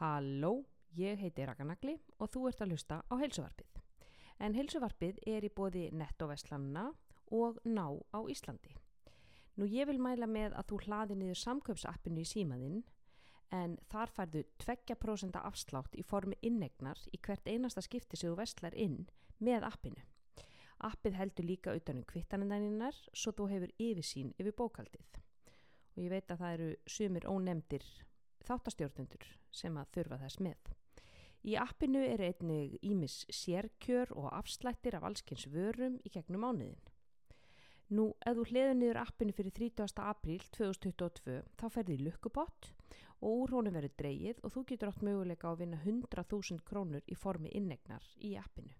Halló, ég heiti Rakanagli og þú ert að hlusta á heilsuvarpið. En heilsuvarpið er í bóði nettoveslanna og ná á Íslandi. Nú ég vil mæla með að þú hlaði niður samköpsappinu í símaðinn en þar færðu 2% afslátt í formi innegnar í hvert einasta skipti sem þú vestlar inn með appinu. Appið heldur líka utanum kvittanendaninnar svo þú hefur yfirsýn yfir bókaldið. Og ég veit að það eru sumir ónemdir þáttastjórnendur sem að þurfa þess með. Í appinu er einnig ímis sérkjör og afslættir af allskynns vörum í gegnum mánuðin. Nú, ef þú hliður niður appinu fyrir 30. apríl 2022 þá ferði í lukkupott og úr honum verður dreyið og þú getur átt möguleika að vinna 100.000 krónur í formi innegnar í appinu.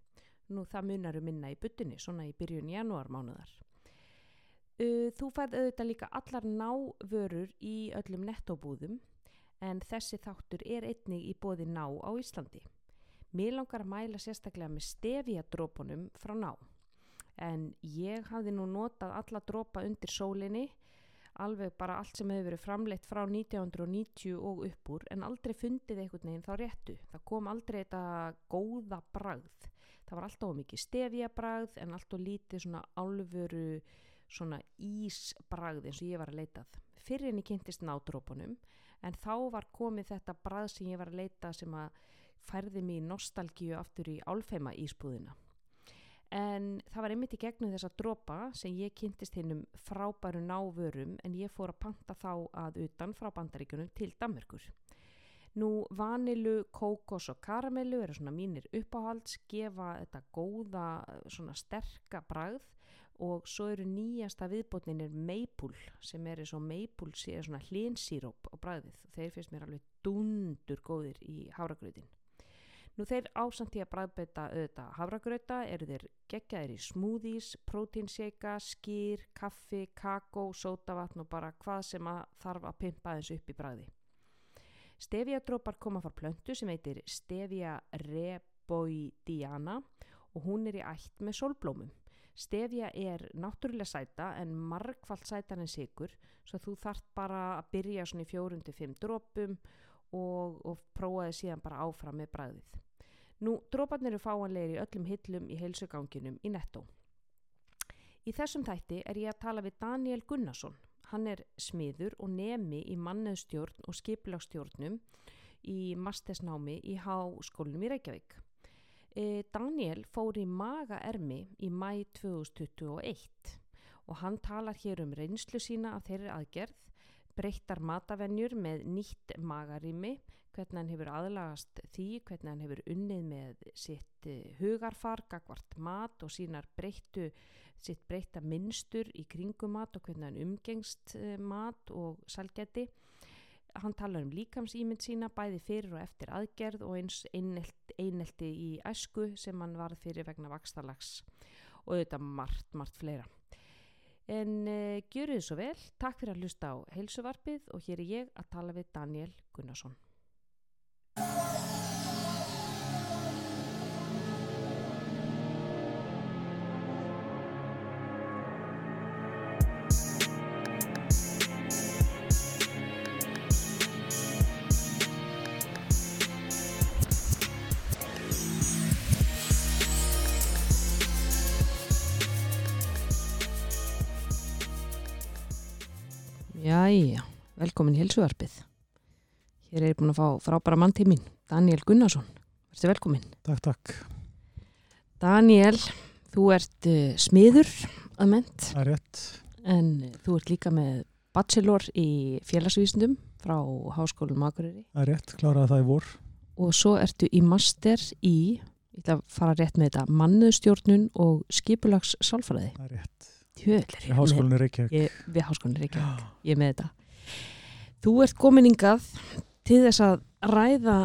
Nú það munar um minna í buttinni, svona í byrjun janúarmánuðar. Þú færð auðvitað líka allar návörur í öllum nettóbúðum en þessi þáttur er einnig í bóði ná á Íslandi. Mér langar að mæla sérstaklega með stefjadrópunum frá ná. En ég hafði nú notað alla drópa undir sólinni, alveg bara allt sem hefur verið framleitt frá 1990 og upp úr, en aldrei fundið einhvern veginn þá réttu. Það kom aldrei þetta góða bragð. Það var alltaf mikið stefjabragð en alltaf lítið svona álfuru svona ísbragð eins og ég var að leitað. Fyrir en ég kynntist nádrópunum en þá var komið þetta brað sem ég var að leita sem að færði mér nostalgíu aftur í álfeima ísbúðina. En það var einmitt í gegnum þessa drópa sem ég kynntist hinnum frábæru návörum en ég fór að panta þá að utan frá bandaríkunum til Danmörkur. Nú vanilu, kókos og karamellu eru svona mínir uppáhalds, gefa þetta góða svona sterka bragð og svo eru nýjasta viðbótninir meipul sem er eins og meipul er svona hlinsíróp á bræðið þeir finnst mér alveg dundur góðir í háragröðin nú þeir ásamt í að bræðbeita auðvitað háragröða eru þeir geggjaðir í smoothies, prótínseika skýr, kaffi, kakó sótavatn og bara hvað sem að þarf að pimpa þessu upp í bræði Stevia-drópar koma frá plöntu sem heitir Stevia reboidiana og hún er í ætt með sólblómum Stefja er náttúrulega sæta en margfald sætan en sigur svo þú þart bara að byrja svona í fjórun til fimm drópum og, og prófaði síðan bara áfram með bræðið. Nú, dróparnir eru fáanlegir í öllum hillum í heilsuganginum í netto. Í þessum tætti er ég að tala við Daniel Gunnarsson. Hann er smiður og nemi í manneðstjórn og skipilástjórnum í mastesnámi í Háskólinum í Reykjavík. E, Daniel fór í magaermi í mæ 2021 og hann talar hér um reynslu sína af þeirri aðgerð, breyttar matavennjur með nýtt magarými, hvernig hann hefur aðlagast því, hvernig hann hefur unnið með sitt e, hugarfar, gagvart mat og sínar breyttu, sitt breytta minnstur í kringumat og hvernig hann umgengst e, mat og salgeti hann talar um líkamsýmynd sína bæði fyrir og eftir aðgerð og eins einelti í æsku sem hann varð fyrir vegna vakstalags og þetta margt, margt fleira. En uh, gjöru þið svo vel, takk fyrir að hlusta á heilsuvarpið og hér er ég að tala við Daniel Gunnarsson. Helsuarpið. Hér er ég búin að fá frábæra mann til mín, Daniel Gunnarsson. Verður velkomin. Takk, takk. Daniel, þú ert uh, smiður að ment. Það er rétt. En uh, þú ert líka með bachelor í félagsvísundum frá Háskólum Akureyri. Það er rétt, kláraði það í vor. Og svo ertu í master í, ég ætla að fara rétt með þetta, mannuðstjórnun og skipulags sálfræði. Það er rétt. Tjöðlir. Við háskólinni Reykjavík. Við háskólinni Reykjavík. Ég er með þetta. Þú ert kominingað til þess að ræða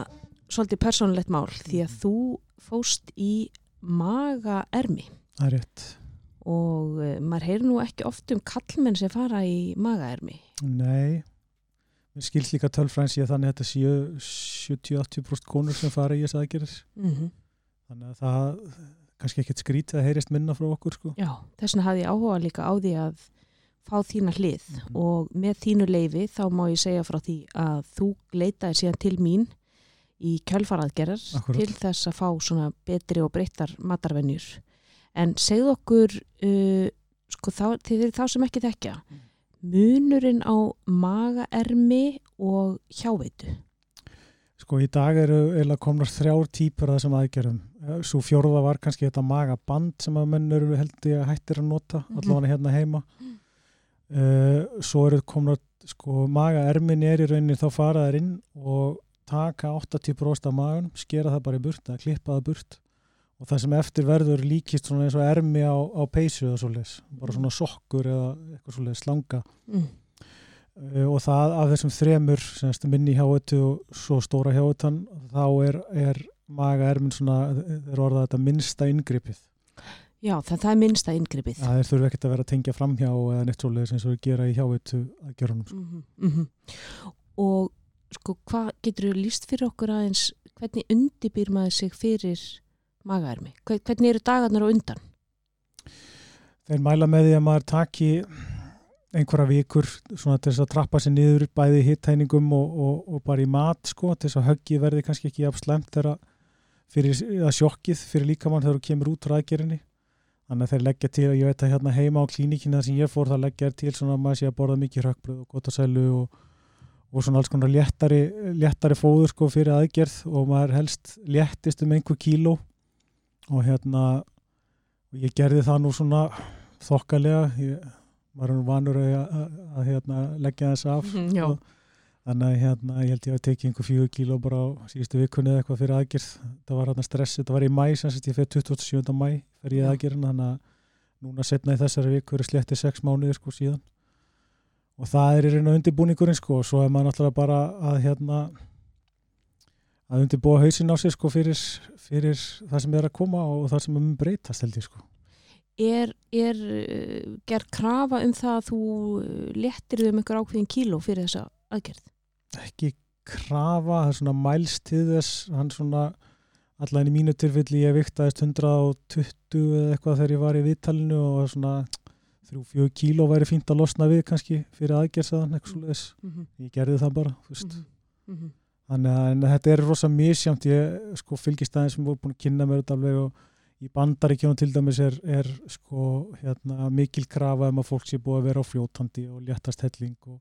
svolítið persónulegt mál því að þú fóst í magaermi. Það er rétt. Og uh, maður heyr nú ekki oft um kallmenn sem fara í magaermi. Nei. Mér skils líka tölfræns ég þannig að þetta séu 70-80% konur sem fara í þess aðgerðis. Mm -hmm. Þannig að það kannski ekkert skrítið að heyrist minna frá okkur sko. Já, þess vegna hafði ég áhuga líka á því að fá þína hlið Mhm. og með þínu leifi þá má ég segja frá því að þú leitaði síðan til mín í kjölfaraðgerðar til þess að fá svona betri og breyttar matarvenjur. En segðu okkur, uh, sko þá, til þá sem ekki þekkja, munurinn á magaermi og hjáveitu. Sko í dag eru eiginlega komnar þrjár típur að þessum aðgerðum. Svo fjórða var kannski þetta magaband sem að menn eru held ég að hættir að nota, Mhm. allavega hérna heima. Uh, svo eru komnar, sko magaermin er í rauninni þá fara þær inn og taka 80% af magun, skera það bara í burt eða klippa það burt og það sem eftir verður líkist svona eins og ermi á, á peysu eða svoleiðis, bara svona sokkur eða eitthvað svoleiðis slanga. Mm. Uh, og það af þessum þremur semst, minni hjáötu og svo stóra hjáötan þá er, er maga erminn svona, er orðað þetta minnsta inngripið. Já, það, það er minnsta inngripið. Það er þurfi ekkert að vera að tengja framhjá eða eins og við gera í hjáötu að gera húnum. Mm -hmm. Og sko, hvað getur þú líst fyrir okkur aðeins, hvernig undibýr maður sig fyrir magaermi? Hver- Hvernig eru dagarnar á undan? Þeir mæla með því að maður taki einhverja vikur svona til þess að trappa sér niður bæði hittæningum og, og, og bara í mat sko, til þess að höggi verði kannski ekki af slemt þegar fyrir að sjokkið fyrir líkamann þegar þú kemur út úr aðgerinni þannig að þeir leggja til að ég veit að hérna heima á klínikina sem ég fór það leggja þeir til svona að maður sé að borða mikið rökkbröð og gotasælu og, og svona alls konar léttari, léttari fóður sko fyrir aðgerð og maður helst léttist um einhver kíló og hérna ég gerði það nú svona þokkalega ég var nú vanur að, að, að hérna, leggja þess af Mhm, já. og, þannig að hérna, ég held ég að tekið einhver fjögur kíló bara á síðustu vikunni eða eitthvað fyrir aðgerð það var hérna stress, þetta var í mæ sagt ég fyrir 27. mæ fyrir ég Já. aðgerðin þannig að núna setna í þessari viku er slettið sex mánuðir sko síðan og það er í og undirbúningurinn sko og svo er maður náttúrulega bara að hérna að undirbúa hausin á sig sko fyrir, fyrir það sem er að koma og það sem er mun breytast held ég sko Er, er uh, gerð krafa um það að þú uh, léttir um einhver ákveðin kíló fyrir þessa aðgerð? Ekki krafa, það er svona mælst til þess, hann svona allan í mínu tilfelli ég viktaðist 120 eða eitthvað þegar ég var í viðtalinu og svona 3-4 kíló væri fínt að losna við kannski fyrir aðgerðsaðan, eitthvað svo leiðis Mm -hmm. ég gerði það bara, þú veist Mm -hmm. þannig að en þetta er rosa misjamt ég sko fylgist aðeins sem voru búin að kynna mér þetta alveg og í bandaríkjónum til dæmis er, er sko hérna, mikil krafa um að fólk sé búið að vera á fljótandi og léttast helling og,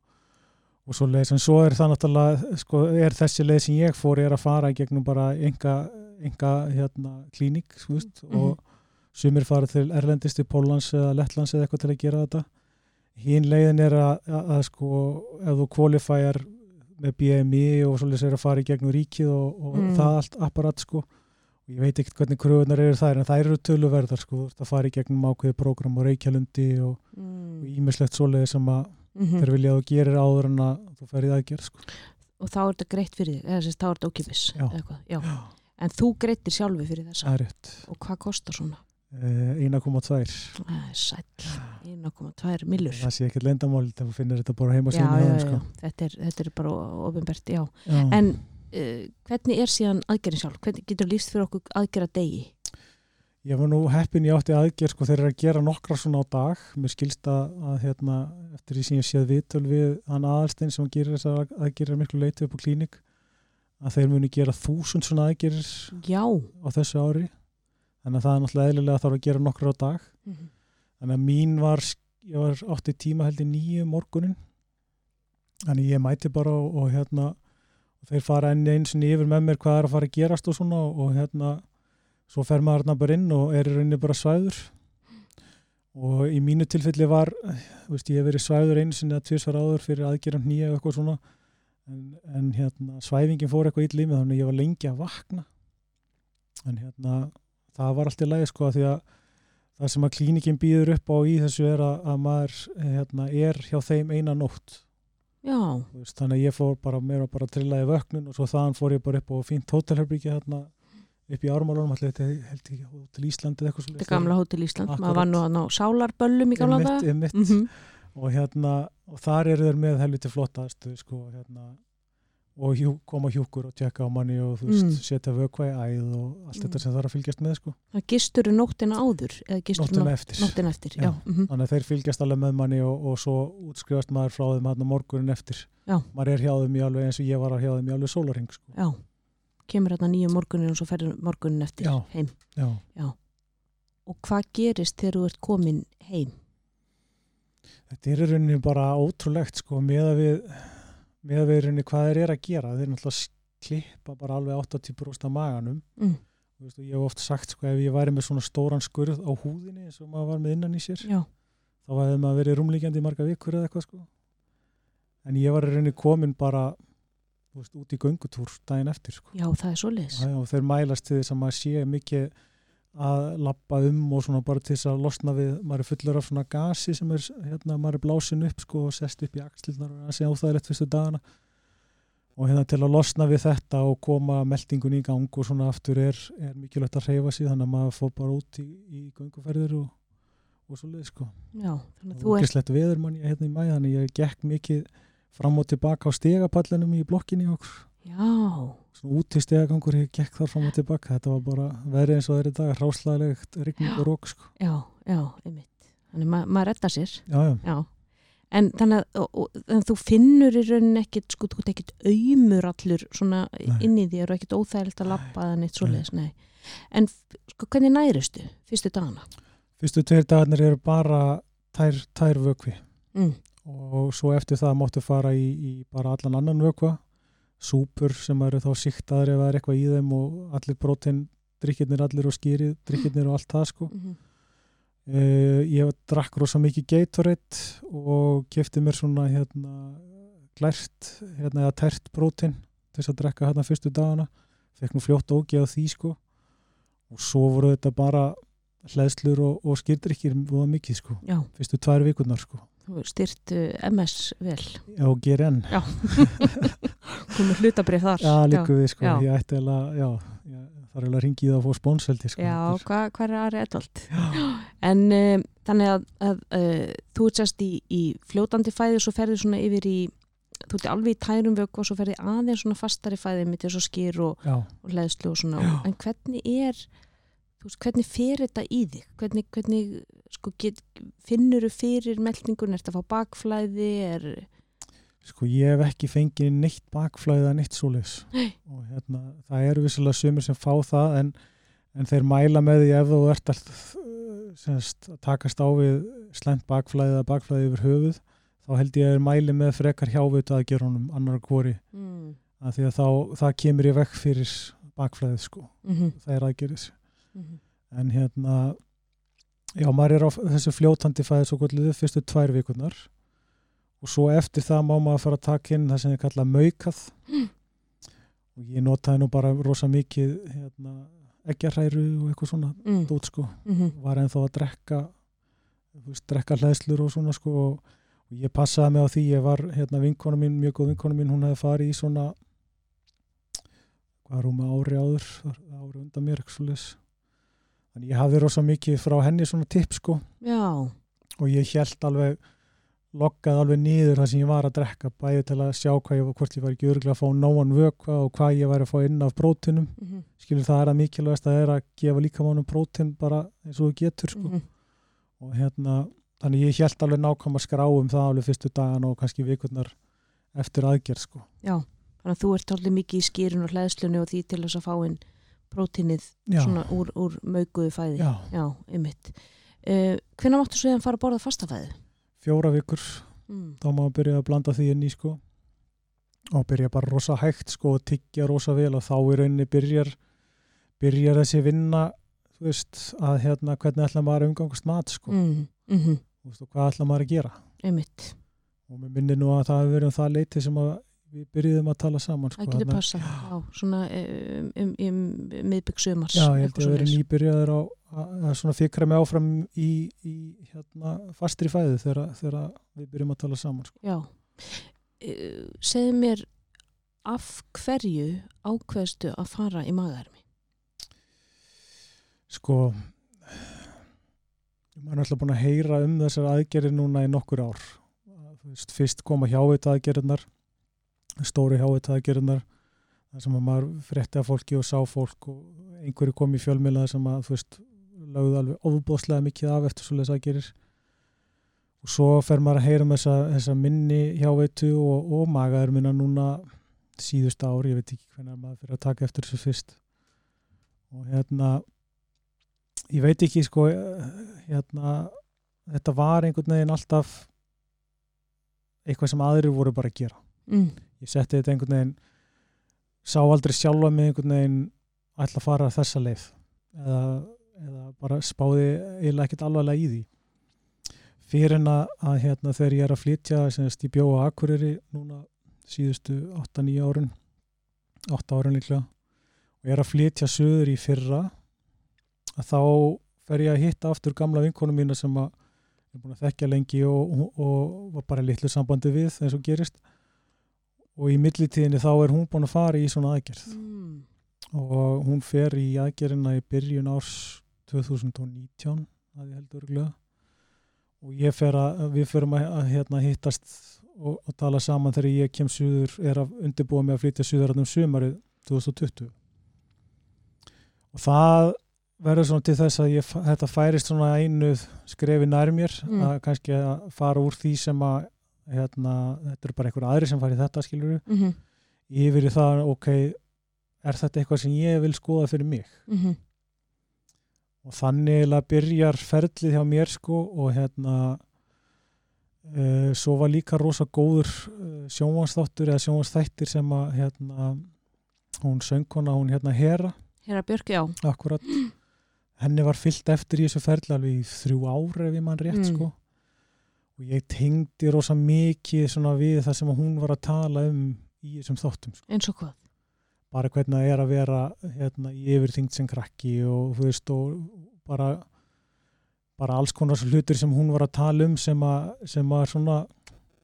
og svo leiðis en svo er það náttúrulega sko er þessi leið sem ég fór er að fara gegnum bara enga, hérna, þú veist, Mhm. og sumir fara til Erlendis til Póllands eða Lettlands eða eitthvað til að gera þetta hinn leiðin er að, að, að sko ef þú kvalifæjar með BMI og svolítið er að fara gegnum ríkið og, og Mm. það allt apparat sko og ég veit ekkert hvernig kröðunar eru þær en þær eru töluverðar sko, þú ert að fara gegnum ákveði prógram og reykjalundi og Mm. ímislegt svoleiði sem að -hmm. þeir vilja að þú gerir áður en að þú ferð í aðgerð sko. Og þá er þetta greitt fyrir þig, eða sérst þá er þetta. Já. En þú greittir sjálfi fyrir rétt Og hvað kostar svona? eh, 1,2 Það er sæll, 1,2 millur. það sé ekkert lendamál þegar þú finnir þetta bara heima síðan já, sko. þetta er, þetta er bara ofinbært. En uh, hvernig er síðan aðgerðin sjálf? Hvernig getur líst fyrir okkur aðgerða degi? Ég var nú heppin í átti aðgerð sko þeir eru að gera nokkra svona á dag. Mér skilst að, að hérna eftir því sem ég séð viðtöl við hann aðalstein sem gerir þessar aðgerðir miklu leiti upp á klínik að þeir muni gera þúsund svona aðgerðir á þessu ári. Þannig að það er náttúrulega eðlilega að þarf að gera nokkra á dag. Mhm. þannig að mín var ég var átti tíma held í nýju morgunin þannig ég mæti bara og, og hérna og þeir fara enn eins og yfir með mér hvað er að fara að gerast og svona og, og hérna svo fer maður þarna bara inn og er í rauninni bara svæður. Og í mínu tilfelli var veist, ég hef verið svæður einu sinni að tvisvar áður fyrir aðgerðan nýja og eitthvað svona. En, en hérna svæfingin fór eitthvað illa í mig þannig að ég var lengi að vakna. En hérna það var allt í lagi sko því að það sem að klínikin býður upp á í þessu er að, að maður hérna, er hjá þeim eina nótt. Veist, þannig að ég fór bara mér var bara að trilla í vöknun og svo þaðan fór ég bara upp á fínt hótelherbyggja hérna upp í ármálunum, allir þetta held ég til Íslandi eða eitthvað Þetta svoleiðis. er gamla Hótel Ísland. Akkurat. Maður var nú að ná sálarböllum í gamla Einmitt, daga. einmitt. Mhm. og hérna og þar eru þeir með helviti flottastu sko, hérna, og hjú, koma hjúkur og tjekka á manni og þú veist, Mm. setja vökva í æð og allt þetta Mm. sem þarf að fylgjast með sko, Það gistur nóttina áður eða gistur nóttina eftir nóttina eftir. Já. Já. Mhm. þannig að þeir fylgjast alveg með manni og, og svo útskrifast maður frá þeim morgunin eftir Já. maður er hjá þeim í alveg eins og ég var að hjá þeim í alveg sólarhing sko. Já. Kemur hérna nýju morgunin og svo ferður morgunin eftir Já. heim. Já. og hvað gerist þegar þú ert komin heim? Þetta er í rauninni bara ótrúlegt sko með að við með að við í rauninni hvað þeir eru að gera. Þeir náttúrulega klippa bara alveg 80% af maganum. Mm. Veist, ég hef oft sagt sko ef ég væri með svona stóran skurð á húðinni eins og maður var með innan í sér já, þá hefði maður verið rúmlíkjandi í marga vikur eða eitthvað sko. En ég var í rauninni komin bara veist, út í göngutúr daginn eftir sko. já, það er svoleiðis. Já, og þeir mælast til þess að maður sé mikið að lappa um og svona bara til þess að losna við, maður er fullur af svona gasi sem er, hérna, maður er blásin upp sko og sest upp í axlirnar og það sé óþægilegt fyrstu dagana. Og hérna til að losna við þetta og koma meldingun í gang og svona aftur er, er mikilvægt að hreyfa sig þannig að maður fór bara út í, í gönguferðir og, og svo leið sko. Já, þannig að þú ert ógislegt veður mann ég hérna í mæ þannig ég gekk mikið fram og tilbaka á stegapallinum í blokkinni okkur. Já, svona út í stegagangur ég gekk þar fram og tilbaka. Þetta var bara verið eins og í dag ráslaðilegt rigning og rók sko. já, já, einmitt. Þannig ma maður redda sér. Já, já, já. En þannig að og, og, en þú finnur í rauninni ekkit, sko, þú ekkit auðmur allur svona Nei. inn í þér og ekkit óþægilegt að lappa neitt svoleiðis, nei. En sko, hvernig næristu fyrstu dagana? fyrstu tveir dagarnir eru bara tær, tær vökvi. Mm. Og svo eftir það máttu fara í, í bara allan annan vökva. Súpur sem eru þá síktaðar ef það er eitthvað í þeim og allir brótin drikkirnir allir og skýrið drikkirnir og allt það sko. Mm Uh, ég drakk rosa mikið Gatorade og kefti mér svona hérna glært hérna eða tært prótin til þess að drekka hérna fyrstu dagana. Fekk nú fljótt ógeð á því sko. Og svo voru þetta bara hleðslur og, og skýrdrykkir voða mikið sko, Já, fyrstu tvær vikurnar sko þú styrt uh, MS vel. Já, GRN Já. Komið hlutabrið þar. Já, líku við sko, já. ég ætti alveg ég þarf alveg að ringi það að fá spónseldi sko Já, Þetta hvað hva er Edvald? er- En um, þannig að, að uh, þú ert í, í fljótandi fæði og svo ferði svona yfir í, þú ert alveg í tærum vöku og svo ferði aðeins svona fastari fæði eins og skýr og, og hlæðslu og svona. Já. En hvernig er, þú veist, hvernig fer þetta í þig? Hvernig, hvernig sko, get, finnur þú fyrir meldingun? Er þetta að fá bakflæði? Er, Sko ég hef ekki fengið neitt bakflæða neitt svoleiðis Nei. og hérna, það eru vissilega sumir sem fá það en, en þeir mæla með því ef þú ert að, semst, að takast á við slæmt bakflæði eða bakflæði yfir höfuð þá held ég að þeir mæli með frekar hjávit að gera honum annar hvori mm, að því að þá, það kemur ég vekk fyrir bakflæðið sko, mm það er aðgerðis -hmm. en hérna já, maður er á þessu fljótandi fæði svo kvölduðu fyrstu tvær vikurnar og svo eftir það má maður fara að taka inn það sem ég kalla maukað Mm. og ég notaði nú bara rosa mikið hérna, eggjarhæru og eitthvað svona mm, dót sko, mm var ennþá að drekka veist, drekka hlæðslur og svona sko og, ég passaði mig á því, ég var hérna vinkona mín, mjög góð vinkona mín, hún hefði farið í svona hvað er hún með ári áður ári undan mér, eitthvað svo þannig ég hafði rosa mikið frá henni svona tipp sko Já, og ég held alveg loggaði alveg niður það sem ég var að drekka bæði til að sjá hvað ég var, hvort ég var ekki örgulega að fá nóan vökva og hvað ég væri að fá inn af prótinum mm skilur það er að mikilvægast að er að gefa líka mánum prótin bara eins og þú getur sko. -hmm. og hérna þannig ég held alveg nákvæm að skrá um það alveg fyrstu dagan og kannski vikurnar eftir aðgerð sko. Já, þannig að þú ert allir mikið í skýrun og hlæðslunni og því til þess að fá inn prótínið svona úr, úr möguðu fæði. já, Já, einmitt. Uh, Hvenær máttu svo að fara að borða fastafæði? fjóra vikur Mm. þá má að byrja að blanda því inn í sko og byrja bara rosa hægt sko og tyggja rosa vel og þá í rauninni byrjar byrjar þessi vinna þú veist að hérna hvernig ætla maður að umgangast mat sko Mm. Mm -hmm. Og hvað ætla maður að gera Einmitt. og mér minnir nú að það hefur verið um það leiti sem að við byrjuðum að tala saman sko, Það getur passað. Já, svona um, um, um, miðbygg sumars. Já, ég held að vera svoleiðis. nýbyrjaður á að svona fikra mig áfram í, í hérna, fastri fæðu þegar, við byrjum að tala saman sko. Já. Uh, segðu mér af hverju ákveðstu að fara í magaðarmi? sko maður er alltaf búin að heyra um þessar aðgerðir núna í nokkur ár fyrst koma hjávita aðgerðirnar stóri hjávita aðgerðirnar þar sem að maður frétti að fólki og sá fólk og einhverju kom í fjölmiðla þar sem að þú veist, lögðu alveg ofbóðslega mikið af eftir svoleiðis aðgerðir. Og svo fer maður að heyra um þessa, þessa minni hjáveitu og, og magaður minna núna síðust ár, ég veit ekki hvernig maður fyrir að taka eftir þessu fyrst. Og hérna ég veit ekki sko hérna þetta var einhvern veginn alltaf eitthvað sem aðrir voru bara að gera. Mm. Ég setti þetta einhvern veginn sá aldrei sjálfa mig einhvern veginn ætla að fara þessa leið eða, eða bara spáði eiginlega ekkert alvarlega í því. Fyrir en að, hérna, þegar ég er að flytja semst í bjóa Akureyri núna síðustu 8-9 árun 8 árun líklega og ég er að flytja söður í fyrra að þá fer ég að hitta aftur gamla vinkonum mína sem að ég er búin að þekkja lengi og, og, og var bara litlu sambandi við eins og gerist og í millitíðinni þá er hún búin að fara í svona aðgerð Mm. og hún fer í aðgerðina í byrjun árs 2019 að ég heldur örgulega og ég fer að, við ferum að, að hérna, hittast og, og tala saman þegar ég kem suður, er að undirbúa mig að flytja suður um sumarið 2020 og það verður svona til þess að ég, þetta færist svona einu skrefi nær mér Mm. að kannski að fara úr því sem að hérna, þetta eru bara einhver aðri sem fari þetta skilur Mm -hmm. yfir í það, ok er þetta eitthvað sem ég vil skoða fyrir mig Mm -hmm. og þannig eiginlega byrjar ferlið hjá mér sko og hérna uh, svo var líka rosa góður uh, sjónvansþáttur eða sjónvansþættir sem að hérna hún söngkona, hún hérna Hera Hér að Björk, já. akkurat henni var fyllt eftir í þessu ferli alveg í þrjú ári ef ég mann rétt Mm. sko og ég tengdi rosa mikið við það sem hún var að tala um í þessum þáttum sko. Eins og hvað? bara hvernig það er að vera hérna, í yfirþyngd sem krakki og veist og bara bara alls konar hlutur sem hún var að tala um sem að, sem að svona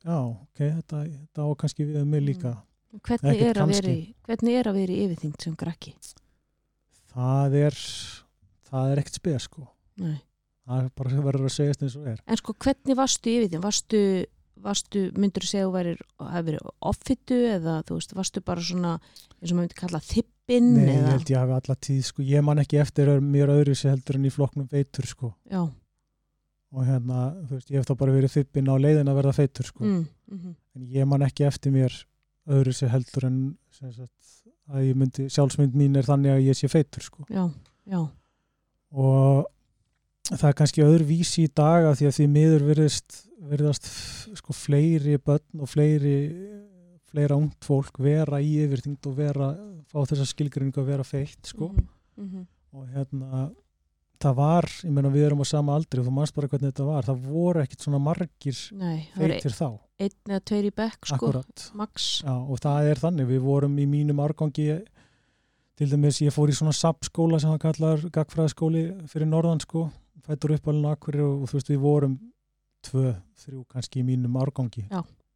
já, ok, þetta, þetta á kannski við um mig líka Hvernig er, í, hvernig er að vera í yfirþyngd sem grakki? það er það er ekkert spes sko Nei. Það bara verður að segjast eins og er En sko, hvernig varstu í yfirþyngd? Varstu, varstu myndur þú segja að værir, hefur verið offittu eða þú veist, varstu bara svona eins og maður myndi kalla þippinn Nei, ég eða? held ég hafi alla tíð sko, ég man ekki eftir mér öðru sér heldur en í flokknum veitur sko Já. og hérna, þú veist, ég hef þá bara verið þippin á leiðin að verða feitur sko Mm, mm en ég man ekki eftir mér öðru sér heldur en sem sagt, að ég myndi, sjálfsmynd mín er þannig að ég sé feitur sko Já, já. og það er kannski öðru vísi í dag af því að því miður virðist, virðast sko fleiri börn og fleiri fleira ungt fólk vera í yfirþyngd og vera, fá þessa skilgringu að vera feitt sko. Mhm, mhm. og hérna það var, ég meina við erum á sama aldri og þú manst bara hvernig þetta var, það voru ekkit svona margir Nei, það feitir þá. einn eða tveir í bekk sko, já, og það er þannig. Við vorum í mínum árgangi til dæmis ég fór í svona SAP-skóla sem hann kallar gagfræðaskóli fyrir norðan sko, fættur upp alveg akkur og þú veist við vorum tvö, þrjú kannski í mínum árgangi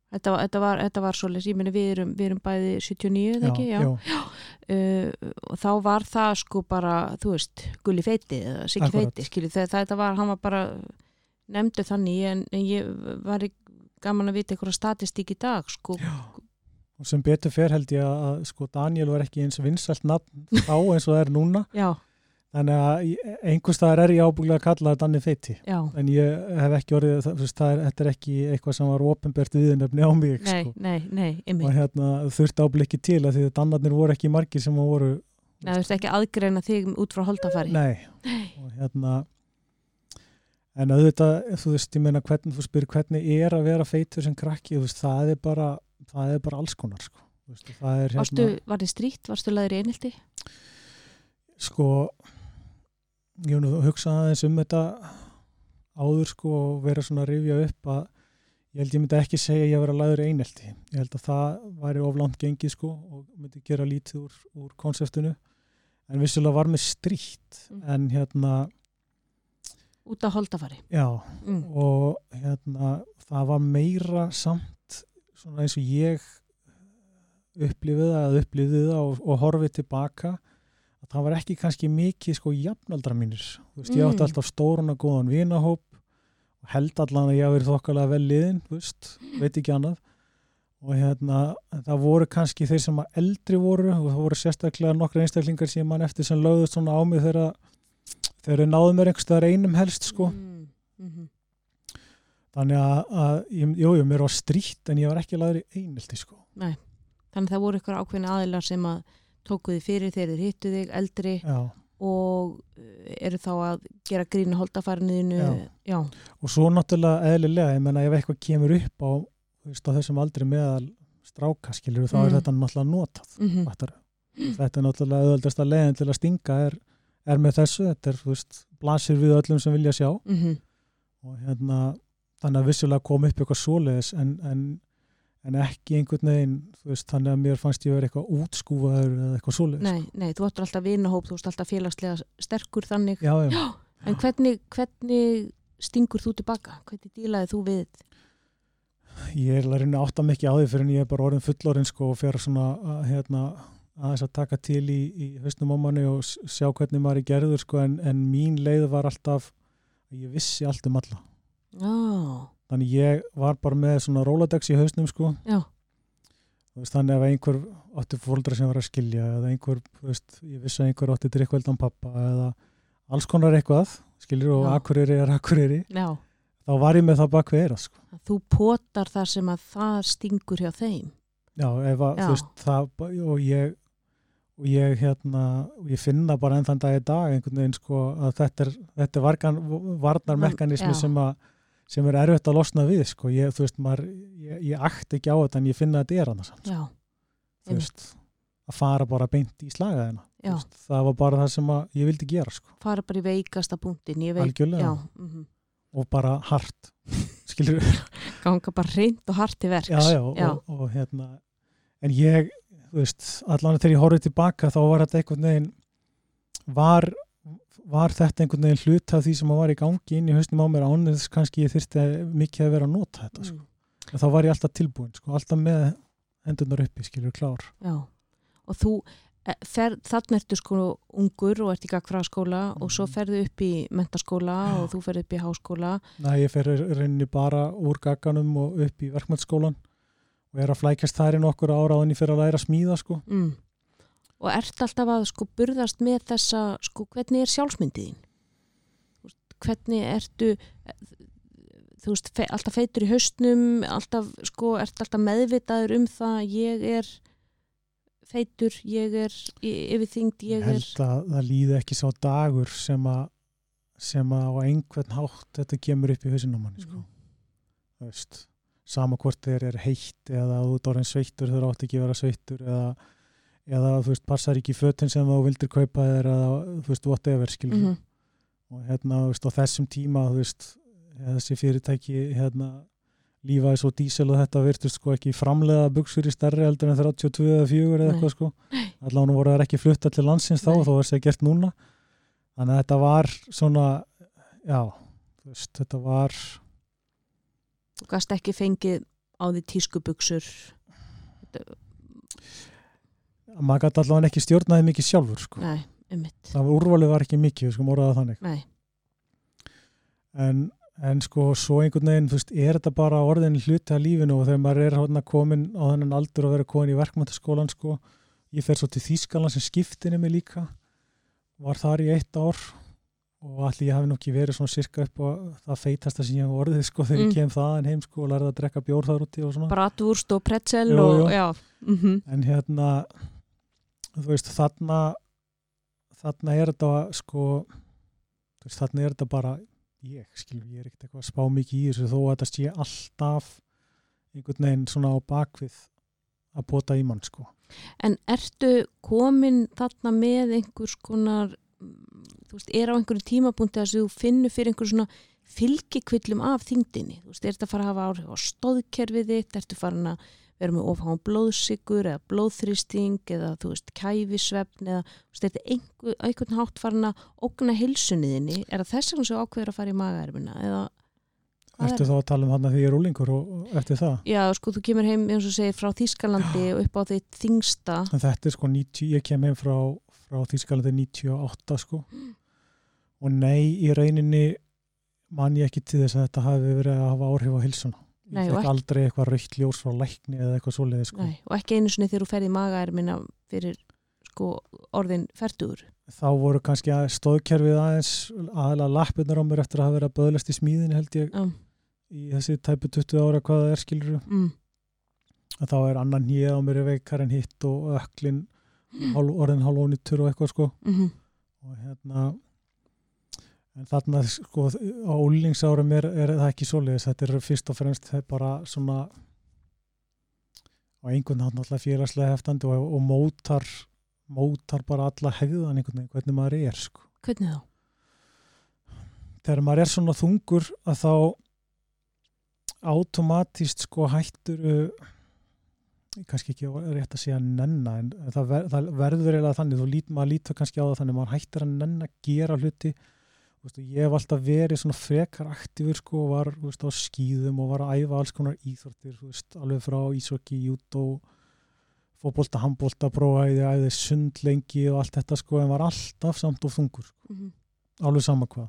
Þetta var, þetta var, þetta var svoleiðis, ég meni við erum, við erum bæði 79, eða ekki? Já. já, Uh, og þá var það sko bara, þú veist, gulli feiti eða Akkurat. feiti, skilju, það, þetta var, hann var bara nefndu þannig en, en ég var gaman að vita einhverja statistík í dag, sko. og sem betur fer held ég að sko Daniel var ekki eins vinsælt nafn þá eins og það er núna Já, þannig að einhvers staðar er ég ábúinlega að kalla það Danni feiti en ég hef ekki orðið það, það er, þetta er ekki eitthvað sem var ofinbært viðnefni á mig nei, sko. nei, nei, og ymmið. hérna þurfti ábúinlega ekki til að því að Dannarnir voru ekki margir sem voru Nei, þú veist ekki aðgreina þig út frá holdafari. nei, og hérna en auðvitað þú veist, ég meina hvernig þú spyr hvernig er að vera feitur sem krakki þú veist, það er bara, það er bara alls konar sko. Veist, það er Varstu, hérna var þið strýtt, varstu laður í einhelti? sko ég hef nú hugsað aðeins um þetta áður sko og vera svona að rifja upp að ég held ég myndi ekki segja að ég vera laður einelti ég held að það væri oflant gengið sko og myndi gera lítið úr, úr konseptinu en vissulega var með strýtt Mm. en hérna Út af holdafari. já Mm. og hérna það var meira samt svona eins og ég upplifið það eða upplifið það og, og horfið tilbaka að það var ekki kannski mikið sko jafnaldra mínir þú veist, ég átti Mm. alltaf stórun og góðan vinahóp og held allan að ég hafi verið þokkalega vel liðin, þú veist, veit ekki annað og hérna það voru kannski þeir sem að eldri voru og það voru sérstaklega nokkra einstaklingar sem mann eftir sem lögðust svona á mig þegar þeir náðu mér einhverstaðar einum helst sko Mm. mhm. þannig að, að jú, jú, mér var strítt en ég var ekki laður í einelti sko Nei. Þannig að það voru ykkur ákveðin aðilar sem að tókuði fyrir þegar þeir hittu þig, eldri já. og eh, eru þá að gera. Já. Já. og svo náttúrulega eðlilega, ég menna ef eitthvað kemur upp á, á þessum aldri meðal stráka, skilur þá er Mm. þetta náttúrulega notað Mm fattarðu. þetta er náttúrulega auðvöldasta leiðin til að stinga er, er með þessu, þetta er, veist, blasir við öllum sem vilja sjá Mhm. og hérna, þannig að vissulega kom upp eitthvað svoleiðis en, en, en ekki einhvern veginn, þú veist, þannig að mér fannst ég vera eitthvað útskúfaður eða eitthvað svoleiðis. Nei, nei, þú áttur alltaf vinahóp, þú ert alltaf félagslega sterkur þannig. Já, já, En hvernig, hvernig stingur þú tilbaka? Hvernig dílaði þú við? ég er að reyna að mikið á því fyrir en ég er bara orðin fullorinn sko og fer svona að, hérna, aðeins að taka til í, í hausnum á manni og sjá hvernig maður er gerður sko en, en mín leið var alltaf að ég vissi allt um alla Já, þannig ég var bara með svona Rolodex í hausnum sko já, þannig ef einhver átti fóldra sem var að skilja eða einhver, veist, ég vissi að einhver átti drikkveldan pappa eða alls konar eitthvað skilur og akureyri er akureyri já. þá var ég með það bak við eira sko. Að Þú potar þar sem að það stingur hjá þeim. Já, ef að, þú veist, það og ég, og ég hérna, ég finna bara enn þann dag í dag einhvern veginn sko að þetta er, þetta er vargan, varnarmekanismi Já. sem að sem er erfitt að losna við sko, ég, þú veist, maður ég, ég akt ekki á þetta en ég finna að þetta er annars Já, þú veist, að fara bara beint í slagaðina já. veist, það var bara það sem ég vildi gera sko, Fara bara í veikasta punktin, Já, mm og bara hart skilur ganga bara reynd og hart til verks. já, já, og, og hérna en ég, þú veist, allan þegar ég horfið tilbaka þá var þetta einhvern veginn var, var þetta einhvern veginn hlut af því sem var í gangi inn í hausnum á mér ánið kannski ég þyrfti mikið að vera að nota þetta sko. Mm, en þá var ég alltaf tilbúin, sko, alltaf með hendurnar uppi, skilur, klár já, og þú, eh, fer, þannig ertu sko ungur og ert í gagfræðaskóla og svo Mhm. ferðu upp í mentaskóla og þú ferðu upp í háskóla. Næ, ég fer reyninni bara úr gagganum og upp í verkmyndsskólan og er að flækjast þær inn okkur ára á henni fyrir að læra smíða, sko Mm. Og ert alltaf að sko burðast með þessa, sko, hvernig er sjálfsmyndiðin? Hvernig ertu, þú veist, alltaf feitur í haustnum, alltaf, sko, ert alltaf meðvitaður um það, ég er feitur, ég er yfirþyngd, Ég er, held að það líði ekki sá dagur sem að sem að á einhvern hátt þetta kemur upp í hausinum manni, sko þú veist, sama hvort þeir er heitt eða þú ert orðin sveittur þegar átt ekki að vera sveittur eða, eða þú veist, passar ekki í fötin sem þú vildir kaupa eða þú veist, whatever, skilur mm og hérna, þú veist, á þessum tíma þú veist, þessi fyrirtæki hérna, lífaði svo dísel og þetta virtust sko ekki framlega buksur í stærri heldur en 32 eða 4 eða eitthvað sko. Allan voru það ekki flutta til landsins þá Nei. og þó var það gert núna. Þannig að þetta var svona já, veist, þetta var þú gast ekki fengið á því tískubuxur, maður gæti allavega ekki stjórnaði mikið sjálfur sko. nei, um mitt, það var úrvalið var ekki mikið, við sko morðaði þannig nei, en, en sko svo einhvern veginn, þú veist, er þetta bara orðin hluti af lífinu og þegar maður er hérna komin á þennan aldur og verið komin í verkmyndaskólan sko, ég fer svo til Þýskaland sem skiptinni mig líka var þar í eitt ár og allir ég hafi nú ekki verið svona sirka upp og það feitasta sem ég hef orðið sko þegar Mm. ég kem þaðan heim sko og lærði að drekka bjór þar úti og svona bratwurst og pretzel og, jú. já, mm en hérna þú veist þarna þarna er þetta sko veist, þarna er þetta bara ég, skilur, ég er ekkert eitthvað að spá mikið í þessu þó að þetta sé alltaf einhvern veginn svona á bakvið að bota í mann sko En ertu komin þarna með einhvers konar, þú veist, er á einhverju tímapunkti að þú finnur fyrir einhverju svona fylgikvillum af þingdinni? Þú veist, er þetta að fara að hafa áhrif á stóðkerfið þitt? Ertu farin að vera með ofháðan blóðsikur eða blóðþrýsting eða, þú veist, kæfisvefn eða, veist, er þetta einhver, einhvern hátt farin að ógna heilsunniðinni? Er það þess vegna sem þú ákveður að fara í magaerfina? Eða, Hvað er Ertu þá að tala um hann að því ég er úlingur og, eftir það? já, sko, þú kemur heim, eins og segir, frá Þískalandi og upp á þitt þingsta. En þetta er sko 90, ég kem heim frá, frá Þýskalandi 98 sko og nei, í rauninni man ég ekki til þess að þetta hafi verið að hafa áhrif á hilsuna. Nei, Ég fekk aldrei eitthvað raukt ljós frá lækni eða eitthvað svoleiði sko. Nei, og ekki einu sinni þegar þú ferði í magaermina fyrir sko, orðin færtugur. Þá voru kannski að stóðkerfið aðeins aðalega lappirnar á mér eftir að hafa verið að böðlast í smíðin held ég Já, í þessi tæpu 20 ára hvað það er skilur mm, þá er annan nýja á mér veikar en hitt og öklin hálf, orðin hálfónitur og eitthvað sko. Mhm, og hérna en þarna sko á úlingsárum er, er það ekki svoleiðis, þetta er fyrst og fremst bara svona á einhvern hann alltaf félagslega heftandi og, og mótar mótar bara alla hegðan einhvern veginn, hvernig maður er sko. hvernig þá? þegar maður er svona þungur að þá automatist sko hættur uh, kannski ekki rétt að segja nenna en það, ver, það verður eiginlega þannig, þú lít, maður lítur kannski á það þannig, maður hættir að nenna gera hluti Vistu, ég hef alltaf verið svona frekar aktífur sko og var vistu, á skýðum og var að æfa alls konar íþortir vistu, alveg frá ísokki, jútó fótbolta, handbolta, prófæði æði sundlengi og allt þetta sko en var alltaf samt og þungur sko. Mhm, alveg sama hvað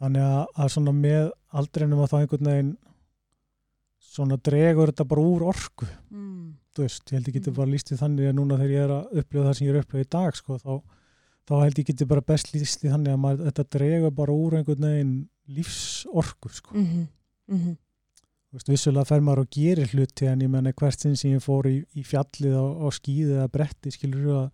þannig að, að svona með aldrinum að það einhvern veginn svona dregur þetta bara úr orku mm, þú veist, ég held ég geti Mm. bara líst í þannig að núna þegar ég er að upplifa það sem ég er að upplifa í dag sko, þá, þá held ég geti bara best líst í þannig að maður, þetta dregur bara úr einhvern veginn lífsorku sko. mhm, mhm, Þú veist, vissulega fer maður og gerir hluti en ég menna hvert sinn sem ég fór í, í fjallið á, á skíði eða bretti skilur að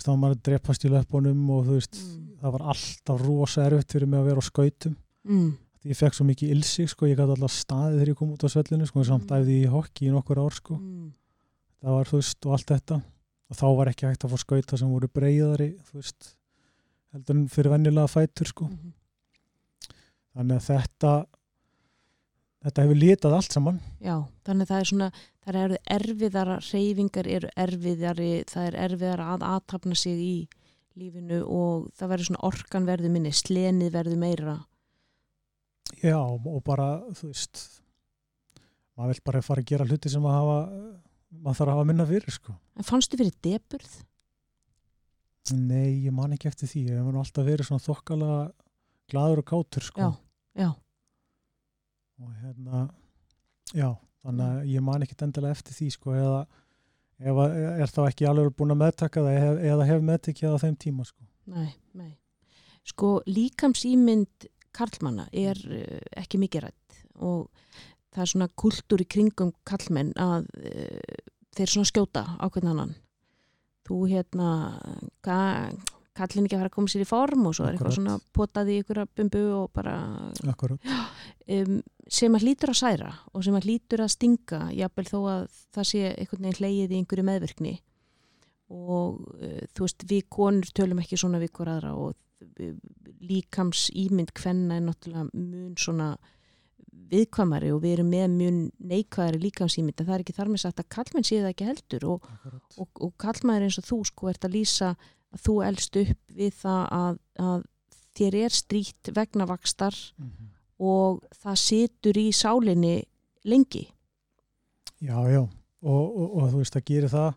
þá var maður að drepast í löpunum og þú veist, Mm. það var alltaf rosa erfitt fyrir mig að vera á skautum mm, ég fekk svo mikið ilsig sko, ég gæti alltaf staðið þegar ég kom út á svellinu sko, samt Mm. æfði ég í hokki í nokkur ár sko, mm, það var þú veist og allt þetta og þá var ekki hægt að fá skauta sem voru breyðari veist heldur en fyrir venjulega fætur sko mhm. þannig að þetta þetta hefur litað allt saman Já, þannig að það er svona, það eru erfiðara, reyfingar eru erfiðari, það er erfiðara að aðtapna sig í lífinu og það verður svona orkan verður minni, slenið verður meira. já og bara þú veist maður vil bara fara að gera hluti sem að hafa maður þarf að hafa minna fyrir sko En fannstu fyrir deburð? nei, ég man ekki eftir því ég nú alltaf verið svona þokkala gladur og kátur sko Já, já, og hérna já, þannig að ég man ekkit endilega eftir því sko eða ef er þá ekki alveg búin að meðtaka það eða, eða hef meðtekið á þeim tíma sko. nei, nei. Sko líkamsýmynd karlmanna er uh, ekki mikið rætt og það er svona kultúr í kringum karlmenn að uh, þeir svona skjóta á hvern annan. Þú hérna, hvað kallin ekki að fara að koma sér í form og svo er eitthvað Akkurat. svona potað í ykkur bumbu og bara Akkurat. um, sem að hlýtur að særa og sem að hlýtur að stinga jafnvel þó að það sé einhvern veginn hleyið í einhverju meðvirkni og uh, þú veist við konur tölum ekki svona við hver aðra og uh, líkams ímynd hvenna er náttúrulega mun svona viðkvamari og við erum með mun neikvæðari líkamsýmynd en það er ekki þar með sagt að kallmenn sé það ekki heldur og, og, og kallmæður eins og þú sko ert að lýsa að þú elst upp við það að, að þér er strýtt vegna vakstar Mhm. og það situr í sálinni lengi. Já, já, og, og, og þú veist að gera það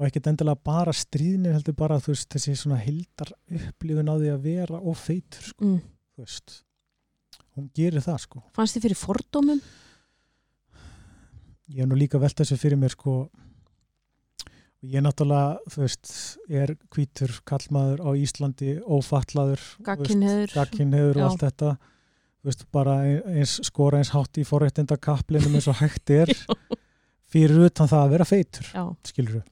og ekkert endilega bara stríðnir heldur bara þú veist þessi svona hildar upplifun á því að vera og feitur sko, Mm. þú veist hún gerir það sko. Fannst þið fyrir fordómum? ég hef nú líka velt þessu fyrir mér sko. Og ég náttúrulega þú veist, er hvítur kallmaður á Íslandi ófallaður Gagkinheður? og allt þetta. Þú veist, bara eins skora eins hátt í forréttinda kapplinum eins og hægt er. Fyrir utan það að vera feitur Já, skilur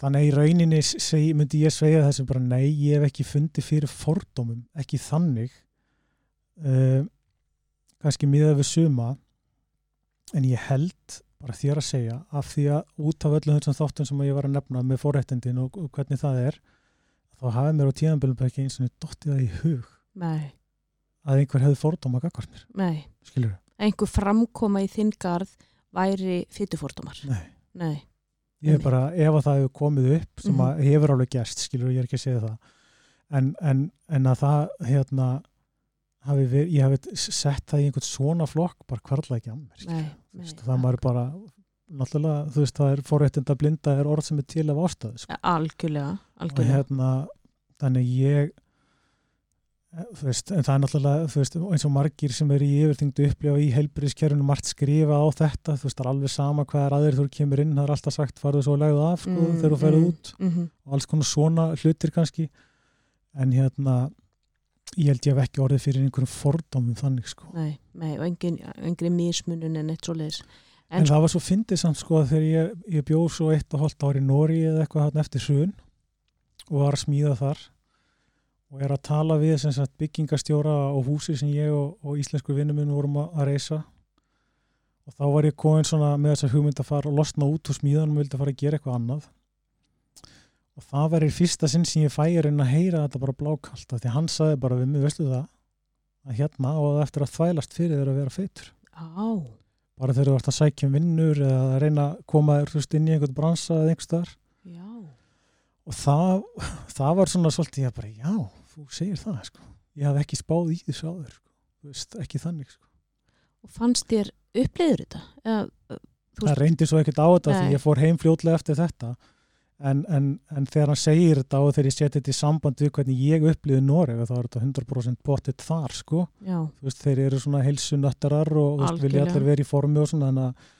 þannig að í rauninni seg, myndi ég segja þessu bara nei, ég hef ekki fundið fyrir fordómum, ekki þannig. Uh, kannski miðað við suma en ég held bara þér að segja af því að út af öllum þessum þáttum sem ég var að nefna með forréttindin og, hvernig það er þá hafði mér á tíðanbylum ekki eins og dottið það í hug nei, að einhver hefði fordóma nei. skilur Einhver framkoma í þinn garð væri fytufordómar. nei Nei. Ég er bara, ef að það hefur komið upp sem Mhm. að hefur alveg gerst, skilur, ég er ekki að segja það en, en, en að það hérna hafi verið, ég hafi sett það í einhvern svona flokk bara hvarla ekki að mér það maður bara náttúrulega, þú veist, það er forréttinda blinda er orð sem er til af ástæðu sko. Algjörlega, algjörlega. hérna, þannig ég eh, þú veist, en það er náttúrulega veist, eins og margir sem eru í yfirþyngdu upplifa í heilbyrðiskerfinu margt skrifa á þetta þú veist, það er alveg sama hvað er aðeir þú kemur inn, það er alltaf sagt farðu svo að legðu af sko, Mm, þegar þú ferðu mm, út mhm. og alls konar svona hlutir kannski en hérna ég held ég hef ekki orðið fyrir einhverjum fordómum þannig sko. Nei, nei, og engin, engin mismunun en eitt svo leiðis. En, en það var svo fyndið samt sko að þegar ég, ég bjóð svo eitt og hóllt ári í Nóri eða eitthvað hann eftir sun og var að smíða þar og er að tala við sagt, byggingastjóra og húsi sem ég og, og íslensku vinnum minn vorum að, reysa og þá var ég komin með þess að hugmynd að fara og losna út úr smíðan og vildi að fara að gera eitthvað annað og það var í fyrsta sinn sem ég færi en að heyra þetta bara blákalt því hann saði bara við mig, veistu það að hérna og eftir að þvælast fyrir þeirra að vera feitur oh. bara þegar þú ert að sækja um vinnur eða að reyna að koma þér inn í einhvern bransa eða einhver starf og það, það var svona svolítið ég bara, já, þú segir það sko. ég haf ekki spáð í þessu áður sko. veist, ekki þannig sko. og fannst þér uppleiður þetta? Eða, það reyndi svo ekkert á þetta því ég fór heim fljótlega eftir þetta en, en, en þegar hann segir þetta og þegar ég seti þetta í samband við hvernig ég upplýði Noreg þá er þetta 100% bóttið þar sko veist, þeir eru svona heilsunöttarar og veist, vilja allir verið í formi og svona þannig að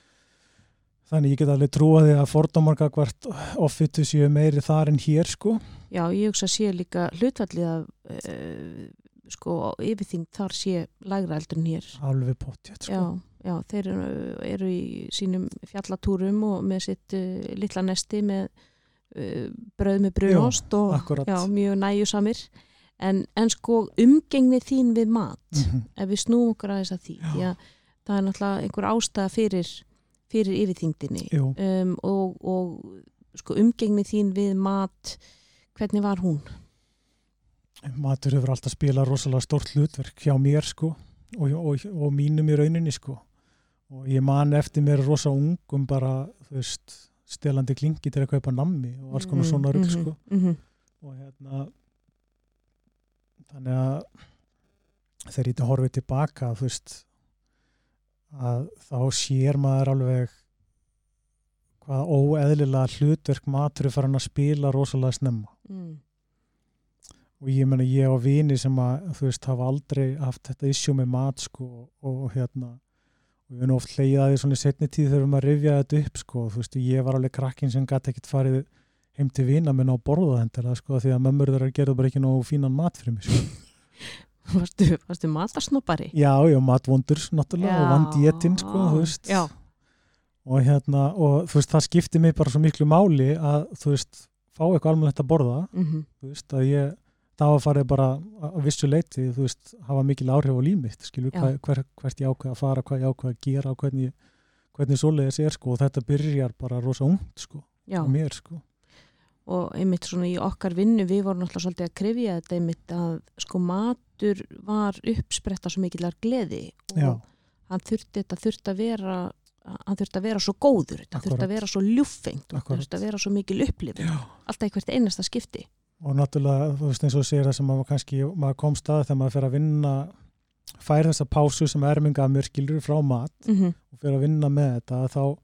Þannig ég get alveg trúa því að fordómarka hvert ofittu séu meiri þar en hér sko. Já, ég hugsa sé líka hlutfallið að uh, sko yfirþing þar sé lægra eldur en hér. Alveg pottjætt sko. Já, já, þeir eru, eru í sínum fjallatúrum og með sitt uh, litla nesti með bröð með bröðost og já, mjög næjusamir. En, en sko umgengni þín við mat, mm -hmm. ef við snúum okkar að þess að því, já. Það er náttúrulega einhver ástæða fyrir fyrir yfirþyngdini um, og, og sko, umgengni þín við mat hvernig var hún? Matur hefur alltaf spilað rosalega stort hlutverk hjá mér sko og, og, og mínum í rauninni sko og ég man eftir mér rosa ungum bara þú veist stelandi klingi til að kaupa nammi og alls konar svona rugg sko mm -hmm. og hérna þannig að þegar ég horfið tilbaka þú veist að þá sér maður alveg hvað óeðlilega hlutverk matur er farin að spila rosalega snemma mm. og ég menna ég og vini sem að þú veist hafa aldrei haft þetta issue með mat sko og, og hérna og við erum oft leiðaði svona í setni tíð þegar maður rifjaði þetta upp sko þú veist ég var alveg krakkin sem gæti ekkert farið heim til vina minn á borðaðendur sko því að mömmur þeirra gerðu bara ekki nógu fínan mat fyrir mig sko Varstu, varstu matarsnópari? Já, já, matvondur náttúrulega og vandétin sko, þú veist já. og hérna, og þú veist, það skipti mig bara svo miklu máli að, þú veist fá eitthvað almennt að borða mm -hmm. þú veist, að ég, það var farið bara að vissu leiti, þú veist, hafa mikil áhrif á límitt, skilju, hver, hver, hvert ég ákveð að fara, hvað ég ákveð að gera hvernig, hvernig svoleiðis er, sko, og þetta byrjar bara rosa ungt, sko, mér, sko. Og einmitt svona í okkar vinnu við vorum alltaf svolítið að krifja þetta einmitt að sko matur var uppspretta svo mikillar gleði og Já. hann þurfti þetta þurfti að vera hann þurfti að vera svo góður þetta þurfti að vera svo ljúfengt þurfti að vera svo mikil upplifin alltaf einhvert einasta skipti og náttúrulega þú veist eins og sér það sem maður kannski maður kom stað þegar maður fer að vinna fær þessa pásu sem erminga mörgilur frá mat mm -hmm. og fer að vinna með þetta þá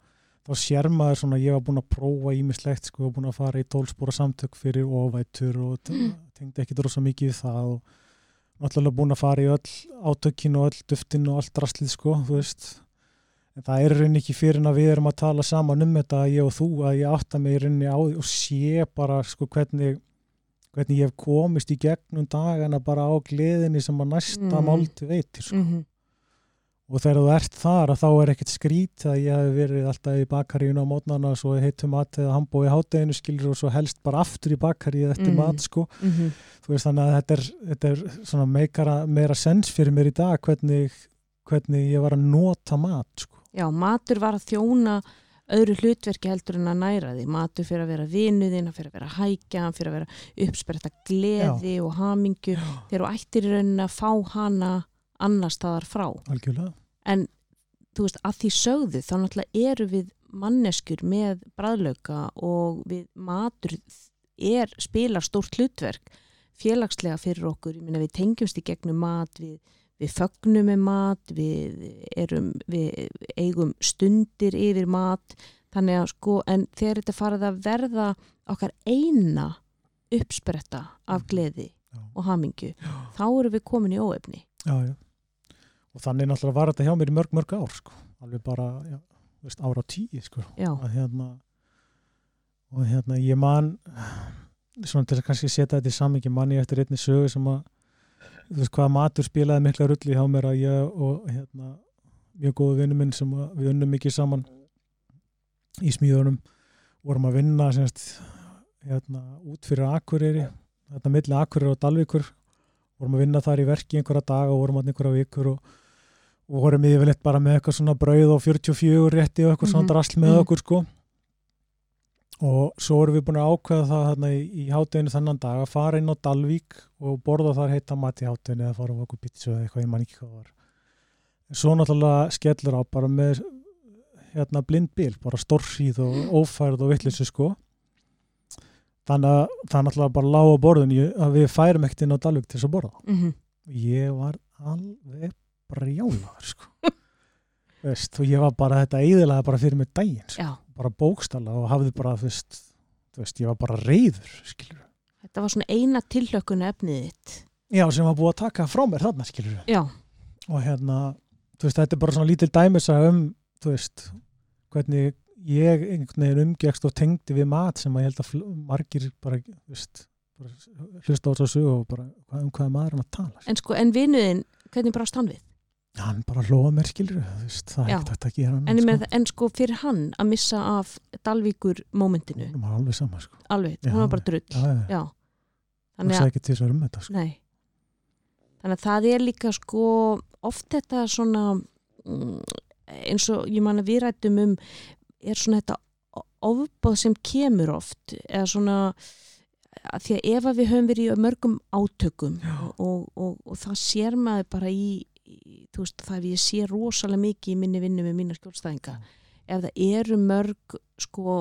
þá sér maður svona, ég var búin að prófa ímislegt sko, búin að fara í tólspóra samtök fyrir ofættur og mm. tengdi ekki drosa mikið það og náttúrulega búin að fara í öll átökin og öll duftin og allt rastlið sko, þú veist en það er rauninni ekki fyrir að við erum að tala saman um þetta, ég og þú, að ég átta mig rauninni á og sé bara sko hvernig, hvernig ég hef komist í gegnum dagana bara á gleðinni sem að næsta mm. málti veitir sko mm -hmm og þegar þú ert þar að þá er ekkert skrít að ég hef verið alltaf í bakaríun á mótnarna og svo heitum mat eða hambói hátteginu skilur og svo helst bara aftur í bakaríu eftir mm. mat sko mm -hmm. þú veist þannig að þetta er, þetta er svona meikara, meira sens fyrir mér í dag hvernig, hvernig ég var að nota mat sko. Já, matur var að þjóna öðru hlutverki heldur en að næra því. Matur fyrir að vera vinuðinn, fyrir að vera hækja fyrir að vera uppsperta gleði Já. og hamingu, þegar þú ættir í rauninni að fá hana annar staðar frá. Algjörlega. en þú veist að því sögðu þá náttúrulega eru við manneskur með bræðlauka og við matur er, spilar stórt hlutverk félagslega fyrir okkur, ég minna við tengjumst í gegnum mat, við, við fögnum með mat, við, erum, við eigum stundir yfir mat, þannig að sko en þegar þetta farið að verða okkar eina uppspretta af mm. gleði já. og hamingu, já. þá eru við komin í óefni. Já, já og þannig náttúrulega var þetta hjá mér í mörg mörg ár sko. alveg bara já, veist, ára tíu sko. og hérna og hérna ég man svona til að kannski setja þetta í samingi manni eftir einni sögu sem að þú veist hvaða matur spilaði mikla rulli hjá mér að ég og hérna mjög góðu vinnu minn sem við unnum mikið saman í smíðunum vorum að vinna semst, hérna, út fyrir Akureyri þetta milli Akureyri og Dalvíkur vorum að vinna þar í verki einhverja dag og vorum að einhverja vikur og, og vorum yfirleitt bara með eitthvað svona brauð og 44 rétti og eitthvað svona Mhm. drasl með Mhm. okkur sko og svo vorum við búin að ákveða það þarna í, í hátteginu þennan dag að fara inn á Dalvík og borða þar heita mat í hátteginu eða fara á okkur pizza eða eitthvað, ég man ekki hvað var. Svo náttúrulega skellur á bara með hérna blindbíl, bara stórsíð og ófærð og vittlissu sko. Þannig að það er náttúrulega bara lág á borðun að við færum ekkert inn á Dalvík til þess að borða mm ég var alveg brjálaður sko. Veist, og ég var bara þetta eðilega bara fyrir mig daginn sko. Bara bókstala og hafði bara þú veist, þú veist, ég var bara reyður skilur þetta var svona eina tillökkuna efnið þitt. já, sem var búið að taka frá mér þarna skilur Já, og hérna, þú veist, þetta er bara svona lítil dæmisa um, þú veist hvernig ég einhvern veginn umgekst og tengdi við mat sem að ég held að margir bara, þú veist bara hlusta á þessu og bara um hvað er maður að tala en sko, en vinuðin, hvernig brást hann við? Hann bara hlóða mér skilur það er ekkert að gera En, sko. En sko, fyrir hann að missa af Dalvíkur mómentinu, alveg sama sko. alveg, Já, hún var bara drull. já, já, þannig að, að um þetta sko. Þannig að það er líka sko, oft þetta svona, mm, eins og ég man að við rættum um, er svona þetta ofbóð sem kemur oft, eða svona, að því að ef að við höfum verið í mörgum átökum Já. og, og, og það sér maður bara í þú veist, það ég sé rosalega mikið í minni vinnu með mína skjólstæðinga. Ef það eru mörg sko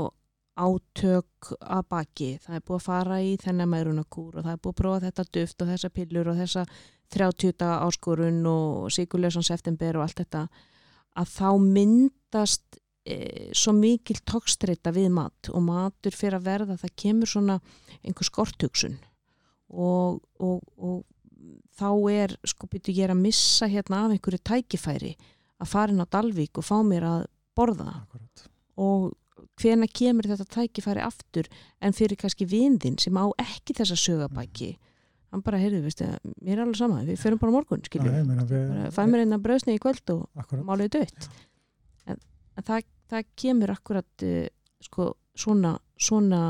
átök að baki, það er búið að fara í þennan meðrunarkúr og það er búið að prófa þetta duft og þessa pillur og þessa 30 daga áskorun og sigurlausan september og allt þetta að þá myndast e, svo mikil tókstreita við mat og matur fyrir að verða það kemur svona einhver skorthugsun. Og, og, og þá er sko byrju ég er að missa hérna af einhverju tækifæri að fara inn á Dalvík og fá mér að borða. Akkurat. og hvena kemur þetta tækifæri aftur en fyrir kannski vindin sem á ekki þessa sögabæki? Hann bara, heyrðu, veistu, mér er alveg sama við fyrir bara morgun, skiljum meina við, bara fæ mér einna bröðsni í kvöld og málið dött en, en það, það kemur akkurat uh, sko, svona svona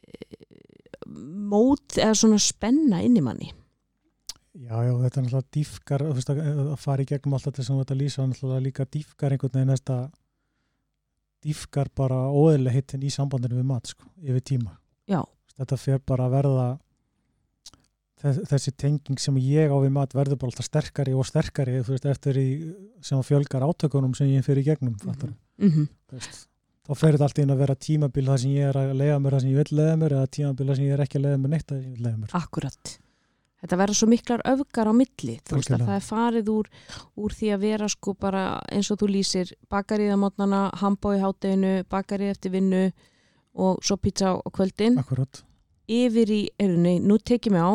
uh, mót eða svona spenna inn í manni já, já, þetta er náttúrulega dýfkar, að, að fara í gegnum alltaf þess að þetta lýsa, náttúrulega líka dýfkar einhvern veginn næsta dýfkar bara óeðlega hittin í sambandinu við mat, sko, yfir tíma. Já, þetta fer bara að verða þess, þessi tenging sem ég á við mat verður bara alltaf sterkari og sterkari veist, eftir í, sem að fjölgar átökunum sem ég fer í gegnum mm mm -hmm. þá fer þetta alltaf inn að vera tímabil það sem ég er að leiða mér það sem ég vil leiða mér eða tímabil það sem ég er ekki að leiða mér neitt sem ég vil leiða mér. Akkurat þetta verður svo miklar öfgar á milli þú veist að það er farið úr, úr því að vera sko bara eins og þú lýsir bakarið á mótnana, hambói hátteginu bakarið eftir vinnu og svo pizza á kvöldin akkurat, yfir í, eru nei, nú tekið mig á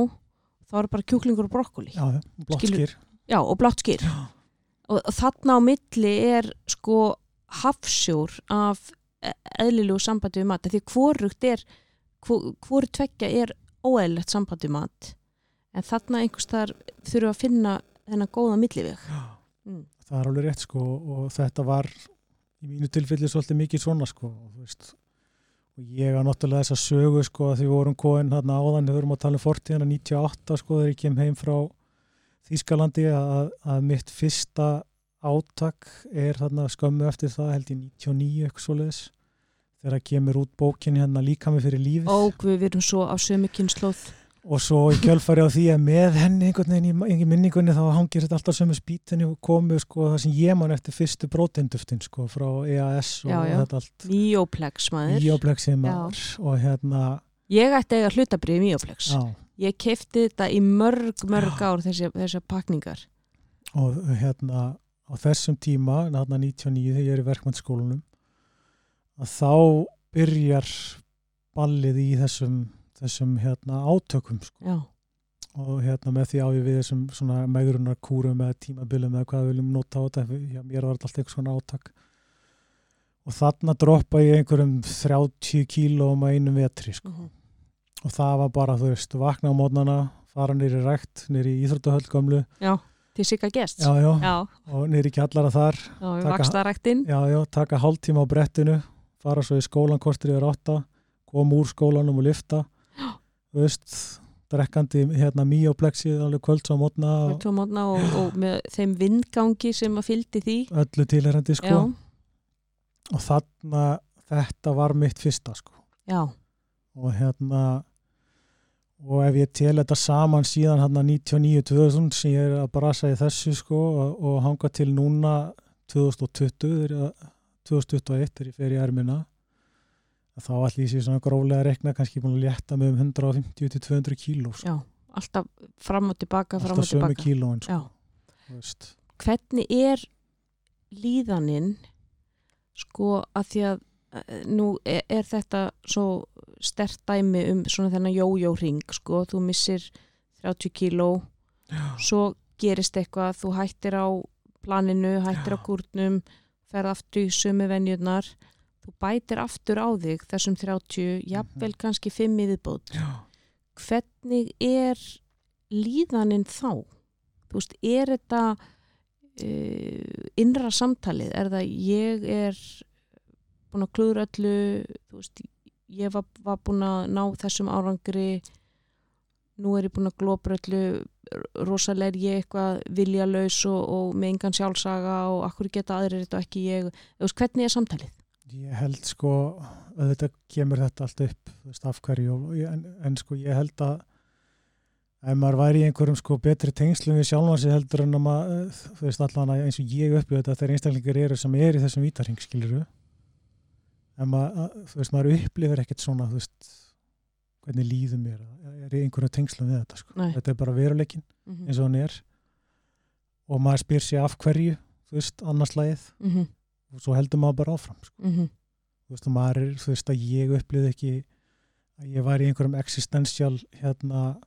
þá eru bara kjúklingur og brokkoli já, Skilur- skýr Já, og blátt skýr. Og, og þarna á milli er sko hafsjór af eðlilegu sambandi við mat. Því hvorugt er, hvor, hvoru tveggja er óeðlilegt sambandi við mat. En þarna einhvers þar þurfum við að finna þennan góða milliveg. Mm. það er alveg rétt sko og þetta var í mínu tilfelli svolítið mikið svona sko og, ég á náttúrulega þessa sögu sko að því við vorum komin hérna áðan við vorum að tala um fortíðana 98 sko þegar ég kem heim frá Þýskalandi að, að mitt fyrsta átak er þarna skömmu eftir það held ég 99 eitthvað svoleiðis þegar kemur út bókin hérna líka mig fyrir lífið Og við erum svo á sömu kynnslóð. Og svo í kjölfari á því að með henni einhvern veginn í, í minningunni þá hangir þetta alltaf sömu spýtinni og komu sko það sem ég man eftir fyrstu brótinduftin sko frá EAS og Já, já. þetta allt Míoplex maður. Íoplexið maður og hérna Ég ætti eiga hlutabrið Míoplex. á, Ég kefti þetta í mörg, mörg ár þessi, þessar pakningar. og hérna á þessum tíma, hérna 99 þegar ég er í verkmannskólanum að þá byrjar ballið í þessum, þessum hérna átökum sko. Já, og hérna með því á ég við þessum svona meðrunar kúrum eða tímabilum eða hvað við viljum nota á þetta já, mér var þetta alltaf eitthvað svona átak. Og þarna droppa ég einhverjum 30 kílóum að einum vetri sko. Mhm. og það var bara þú veist, vakna á mótnana fara nýri rækt, nýri íþróttahöll gömlu. Já, til Sigga Gests. Já, já, já, og í kjallara þar já Taka- vakstaræktin já, já, taka hálftíma á brettinu fara svo í skólan kostur yfir átta koma úr skólanum og lifta þú veist, drekkandi hérna mýjóplexið alveg kvölds á mótna og og, og með þeim vindgangi sem að fylgdi því. Öllu tilherandi sko. Já, og þarna þetta var mitt fyrsta sko. Já, og hérna og ef ég tel þetta saman síðan hérna 99-2000 sem ég er að brasa í þessu sko og, og hanga til núna 2020 þegar ég- 2021 þegar ég fer í ermina þá allir ég sé svona gróflega að rekna kannski búin að létta mig um 150-200 kíló sko. já alltaf fram og tilbaka, alltaf sömu kílóin sko. já, hvernig er líðaninn sko að því að eh, nú er, er þetta svo stert dæmi um svona þennan jójó ring sko, þú missir 30 kíló svo gerist eitthvað, þú hættir á planinu, hættir á Já. kúrnum ferð aftur í sömu venjurnar þú bætir aftur á þig þessum 30, jafnvel kannski 5 í viðbót Já. hvernig er líðaninn þá? Þú veist, er þetta uh, innra samtalið? Er það ég er búin að klúður öllu, þú veist, ég var, var búin að ná þessum árangri, nú er ég búin að glópa öllu, rosalega er ég eitthvað viljalaus og, og með engan sjálfsaga og akkur geta aðrir þetta og ekki ég. Þú veist, hvernig er samtalið? Ég held sko, auðvitað kemur þetta allt upp, veist, af hverju, ég- en, en sko ég held að ef maður væri í einhverjum sko betri tengslum við sjálfan sig heldur en að maður, þú veist, allan að eins og ég upplifði þetta þegar einstaklingar eru sem er í þessum vítarhing, skiluru, en maður, að- þú veist, maður upplifir ekkert svona, þú veist, hvernig líður mér, er í einhverjum tengslum við þetta, sko. Nei. Þetta er bara veruleikin Mm -hmm. eins og hann er og maður spyr sér af hverju, þú veist, annarslægið Mm -hmm. Og svo heldur maður bara áfram, sko Mm -hmm. þú veist, er, þú veist, að ég upplýði ekki að ég var í einhverjum existential hérna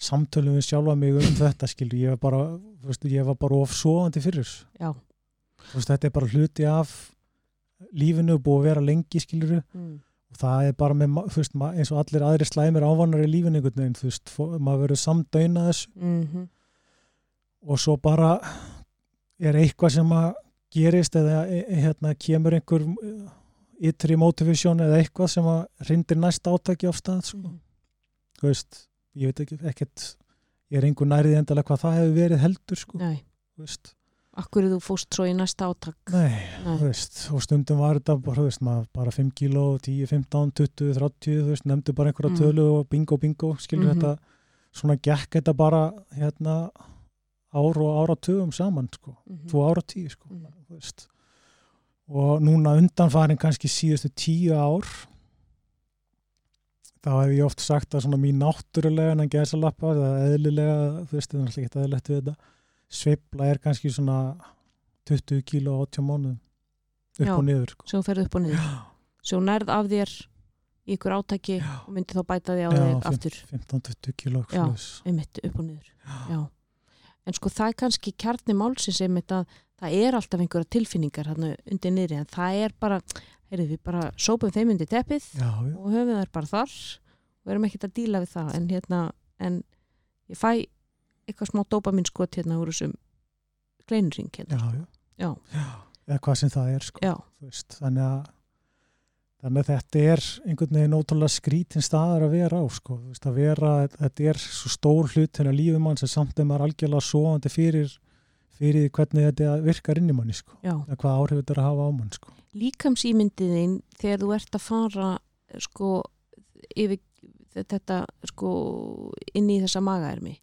samtölum við sjálfa mig um þetta skilur, ég var bara, þú veist, ég var bara ofsofandi fyrir þessu, Já. þú veist, þetta er bara hluti af lífinu búið að vera lengi skiluru Mm. og það er bara með, veist, eins og allir aðrir slæmir ávanar í lífinu einhvern veginn, þú veist, maður verður samdöina þessu Mm -hmm. og svo bara er eitthvað sem að gerist eða e- e- hérna, kemur einhver uh, ytri motivation eða eitthvað sem að rindir næst átaki á stað sko. Mhm. þú veist, ég veit ekki ekkert, ég er einhver nærið endalega hvað það hefur verið heldur sko. Akkur þú fóst svo í næsta átak? nei, Nei. þú veist og stundum var þetta bara, veist, bara 5 kíló 10, 15, 20, 30, þú veist nefndu bara einhverja Mm. tölu og bingo, bingo skilur Mhm. þetta, svona gekk þetta bara hérna ár og áratugum saman sko Mhm. tvo ára tíu sko Mm. veist. og núna undanfarin kannski síðustu tíu ár þá hef ég oft sagt að svona mín náttúrulega en að gæsa lappa, það er eðlilega þú veist, það er náttúrulega ekki eðlilegt við þetta sveifla er kannski svona 20 kíló á 80 mánuðum upp Já. og niður sko. Svo ferðu upp og niður. Svo nærð af þér í ykkur átaki Já. og myndi þá bæta því á Já, þig aftur. 15-20 kíló Já. Einmitt upp og niður. Já. En sko það er kannski kjarni málsins einmitt að það er alltaf einhverja tilfinningar hérna undir niðri en það er bara, heyrðu við bara sópum þeim undir teppið já, já, og höfum þær bara þar og erum ekkert að díla við það en hérna, en ég fæ eitthvað smá dopamin skot hérna úr þessum kleinring hérna. já, já. Já, eða hvað sem það er sko. þú veist, þannig að þannig að þetta er einhvern veginn ótrúlega skrítin staðar að vera á sko, að vera, þetta er svo stór hlut hennar lífum mann sem samt er maður algjörlega svoandi fyrir, fyrir hvernig þetta virkar inn í manni sko, hvað áhrif þetta er að hafa á mann sko. líkamsýmyndiðin þegar þú ert að fara sko yfir þetta sko inn í þessa magaermi.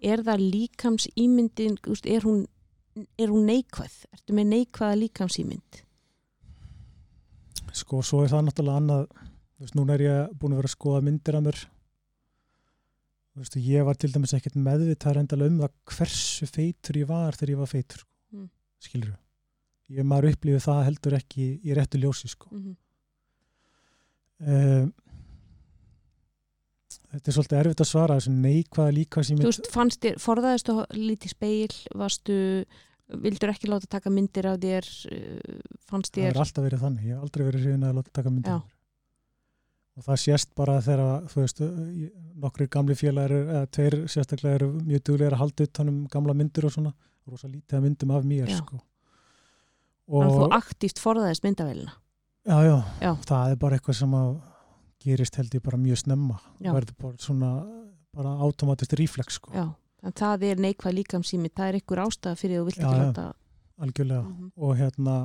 Er það líkamsýmyndin er hún, er hún neikvæð? Ertu með neikvæða líkamsýmynd sko, svo er það náttúrulega annað þú veist, núna er ég búin að vera að skoða myndir af mér þú veist, ég var til dæmis ekkert meðvitað endalega um það hversu feitur ég var þegar ég var feitur sko. Mm. skilur ég maður upplifið það heldur ekki í réttu ljósi sko. mm -hmm. um, þetta er svolítið erfitt að svara þessu neikvæða líka sem þú veist, fannst þér, forðaðist þú lítið speil, varstu vildur ekki láta taka myndir af þér uh, fannst það þér er alltaf verið þannig, ég hef aldrei verið hrifin að láta taka myndir Já. og það sést bara þegar þú veist, ég, nokkri gamli félagar, eða tveir sérstaklega eru mjög duglega að halda utan um gamla myndir og svona, rosa lítið að myndum af mér sko. Og þú aktíft forðaðist myndavélina. já, já, Já. það er bara eitthvað sem að gerist held ég bara mjög snemma verður bara svona bara automatist reflex sko, Já. En það er neikvæð líkamsými, það er einhver ástæða fyrir þú vilt ekki láta... algjörlega Mhm. og hérna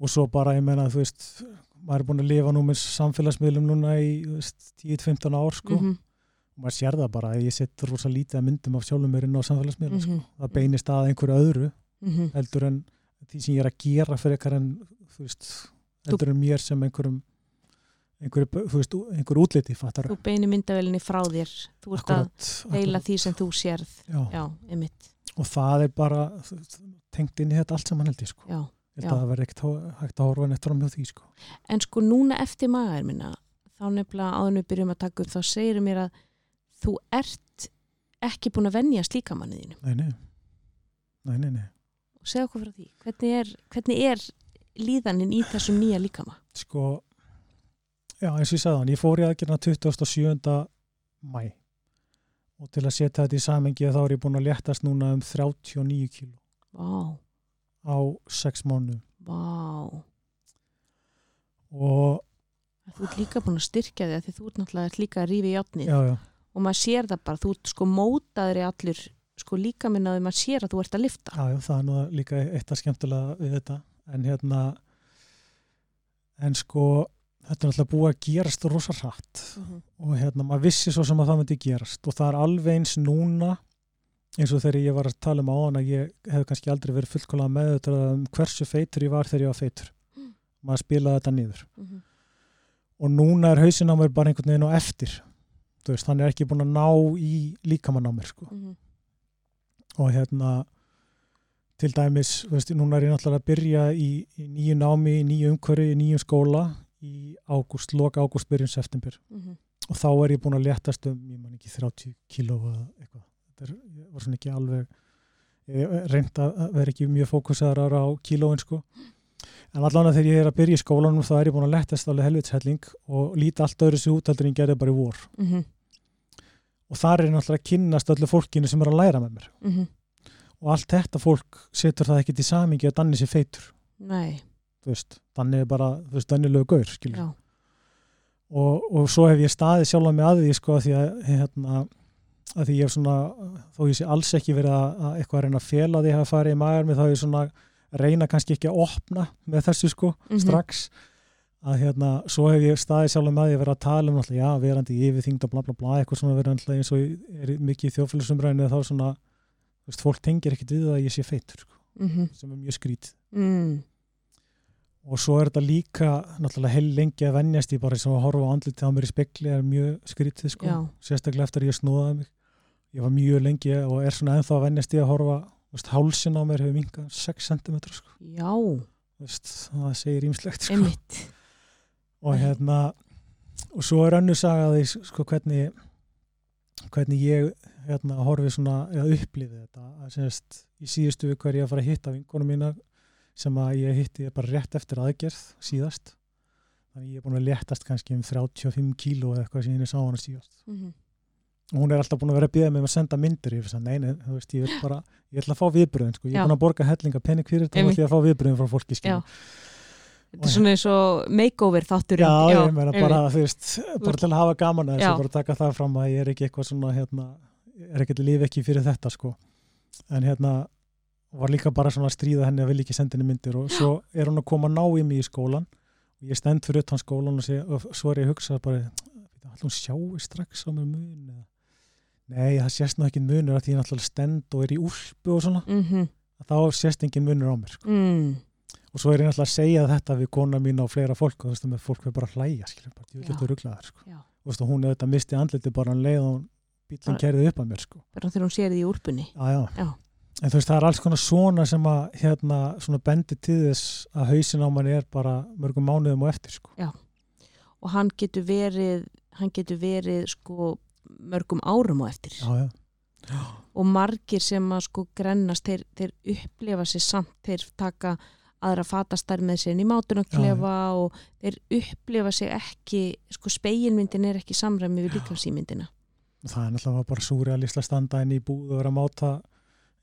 og svo bara ég menna þú veist maður er búin að lifa nú með samfélagsmiðlum núna í þú veist, 10-15 ár sko Mhm, og maður sér það bara ég sett rosa lítið að myndum af sjálfum mér inn á samfélagsmiðlum sko. mhm, það beinist að einhverju öðru mhm. heldur en því sem ég er að gera fyrir eitthvað en þú veist heldur en mér sem einhverjum einhverju, þú veist, einhverju útliti fattar Þú beinir myndavélinni frá þér, þú ert að deila því sem þú sérð. já. Já, einmitt. og það er bara tengt inn í þetta allt saman held ég sko. Já. held að það verði ekkert hægt að horfa neitt fram hjá því sko. En sko núna eftir magaður minna, þá nefnilega áður en við byrjum að taka upp, þá segir mér að þú ert ekki búin að venja slíkamannið þínu. nei, nei, nei, nei, nei. Og segja okkur frá því, hvernig er, hvernig er líðanin í þessum nýja líkama? sko já eins og ég sagði hann, ég fór í aðgerna 27. mæ og til að setja þetta í samengi þá er ég búin að léttast núna um 39 kíló Vá, á 6 mánu vá. og Þú ert líka búin að styrkja þig því þú ert náttúrulega líka að rífi í átnið já, já, og maður sér það bara, þú ert sko mótaðri allur, sko líka minnaði maður sér að þú ert að lifta. já, já, það er nú líka eitt að skemmtilega við þetta en hérna en sko þetta er náttúrulega búið að gerast rosa hratt Mhm. og hérna maður vissi svo sem að það myndi gerast og það er alveg eins núna eins og þegar ég var að tala um áðan að ég hef kannski aldrei verið fullkóla með þetta um hversu feitur ég var þegar ég var feitur Mm. maður spilaði þetta niður Mhm. og núna er hausin á mér bara einhvern veginn á eftir veist, hann er ekki búin að ná í líkamann á mér sko. Mhm. og hérna til dæmis, þú veist, núna er ég náttúrulega að byrja í, í nýju námi, í nýju umhverju í nýjum skóla í ágúst, loka ágúst, byrjun september. Mhm. og þá er ég búin að léttast um, ég man ekki 30 kíló eða eitthvað. Þetta er, var svona ekki alveg ég reynda að vera ekki mjög fókusarar á kílóin sko. En allan að þegar ég er að byrja í skólanum þá er ég búin að léttast alveg helvitshelling og líti allt öðru sig út heldur en ég gerði bara í vor. Mhm. og þar er náttúrulega að kynnast öllu fólkinu sem er að læra með mér. Mhm. og allt þetta fólk setur það ekkert í samingi að Danni sé feitur. Nei, þú veist, Danni er bara, þú veist, Dannilegu gaur skilur og, og svo hef ég staðið sjálf með að því sko því að, hérna, að því ég hef svona þó ég sé alls ekki verið að, að eitthvað að reyna að fela því að hafa farið í maður með þá ég svona reyna kannski ekki að opna með þessu sko Mhm. strax að hérna, svo hef ég staðið sjálf með að ég verið að tala um náttúrulega, já, verandi yfirþyngd og bla bla bla, eitthvað svona verið náttúrulega eins og er mikið í þjófélagsumræðinu þá svona, þú veist, fólk tengir ekkit við að ég sé feitur, sko, Mhm. sem er mjög skrít Mm. Og svo er þetta líka náttúrulega heil lengi að venjast í bara sem að horfa á andliti á mér í spekli er mjög skrítið sko, Já. sérstaklega eftir að ég snúðaði mig. Ég var mjög lengi og er svona ennþá að venjast í að horfa veist, hálsin á mér hefur minkað 6 cm sko, Já, veist, það segir ímslegt sko. og hérna og svo er önnu saga því sko hvernig hvernig ég hérna horfi svona eða upplifið þetta. Að semst í síðustu viku er ég að fara að hitta vinkonu mína sem að ég hitti bara rétt eftir aðgerð síðast þannig ég er búin að léttast kannski um 35 kíló eða eitthvað sem ég sá hana síðast Mhm. og hún er alltaf búin að vera að biða mig um að senda myndir ég finnst að neina, þú veist, ég vil bara ég ætla að fá viðbröðin, sko, ég er Já. búin að borga hellinga penning fyrir þetta, Einmitt. ætla að fá viðbröðin frá fólki, Já. Þetta er svona eins og makeover þátturinn. Já, ég meina bara, þú veist, bara til að hafa gaman að Já. þessu, bara taka það fram að ég er ekki eitthvað svona, hérna, er ekkert líf ekki fyrir þetta, sko. En hérna, var líka bara svona að stríða henni að vilja ekki senda henni myndir og svo er hún að koma að ná í mig í skólan og ég stend fyrir utan skólan og, sé, og svo er ég að hugsa bara, hún sjáu strax á mér mun Nei, það sést nú ekki munur því ég náttúrulega stend og er í úlpu og svona, Mhm. þá sést engin munur á mér, sko Mm. og svo er ég náttúrulega að segja þetta við kona mín og fleira fólk og þú veist að með fólk við bara hlæja skilur, bara, ég vil þetta rugglaðar sko. Og þú veist hún auðvitað misti andliti bara um leið og bílinn Bara- kerði upp að mér sko. Bara þegar hún sér því í úrpunni. já, já. Já. En þú veist það er alls konar svona sem að hérna svona bendi til þess að hausin á manni er bara mörgum mánuðum og eftir sko. Og hann getur verið, hann getur verið sko mörgum árum á eftir. já, já. Og margir sem að sko grennast, þeir, þeir upplifa sér samt, þeir taka aðra fatastær með sér inn í mátunarklefa og þeir upplifa sig ekki sko speginmyndin er ekki samræmi við líkamsýmyndina það er náttúrulega bara súrealist að standa inn í búð og vera að máta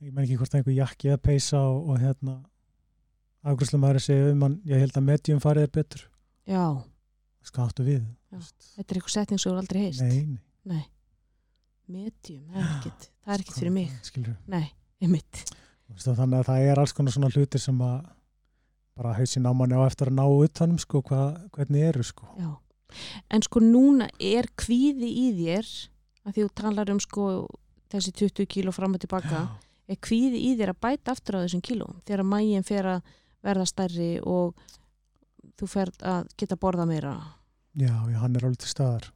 ég menn ekki hvort einhver jakki að peisa og, og hérna afgrúslega maður að segja um hann, ég held að medium farið er betur. Já, skáttu við Já. þetta er eitthvað setning sem þú aldrei heist nei, nei, medium, það er ekkit það er ekkit fyrir mig, skilur nei, einmitt. Þannig að það er alls konar svona hlutir sem að bara hausin á manni á eftir að ná utanum sko, hva, hvernig eru sko. Já. en sko núna er kvíði í þér að því þú talar um sko þessi 20 kíló fram og tilbaka. Já. Er kvíði í þér að bæta aftur á þessum kílóum þegar mægin fer að verða stærri og þú fer að geta borða meira. Já, já, hann er alveg til staðar.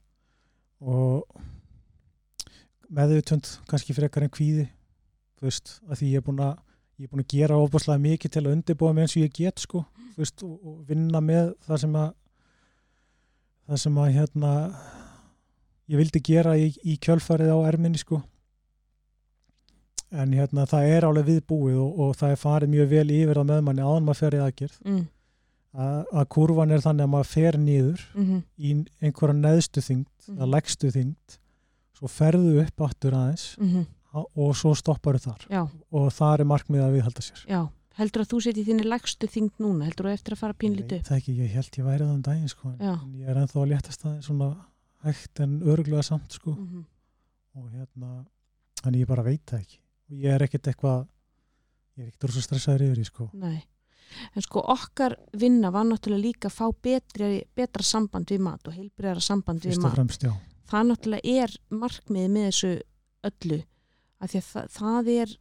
Og meðutönd kannski frekar en kvíði þú veist, að því ég er búin að ég er búin að gera ofbúslega mikið til að undirbúa mig eins og ég get sko, þú veist, og, og vinna með það sem að það sem að hérna ég vildi gera í, í kjölfarið á erminni sko en hérna það er alveg viðbúið og, og það er farið mjög vel yfir það með manni áðan maður fer í aðgerð. Mm. að, að kurvan er þannig að maður fer nýður Mm í einhverja neðstu þyngd Mhm. eða leggstu þyngd svo ferðu upp aftur aðeins -hmm. og svo stopparu þar. Já, og það er markmið að viðhalda sér. Já. Heldur að þú setji þínni legstu þyngd núna? Heldur þú eftir að fara upp? það ekki, ég held ég væri það um daginn sko, en ég er ennþá að léttast það svona hægt en öruglega samt sko. Mm -hmm. og hérna, þannig ég bara veit það ekki og ég er ekkert eitthvað ég er ekkert rosa stressaður yfir því sko Nei. En sko okkar vinna var náttúrulega líka að fá betri, betra samband við mat og heilbriðara samband við fyrst og mat. fremst, Það náttúrulega er markmiðið með þessu öllu. Af því að það, það er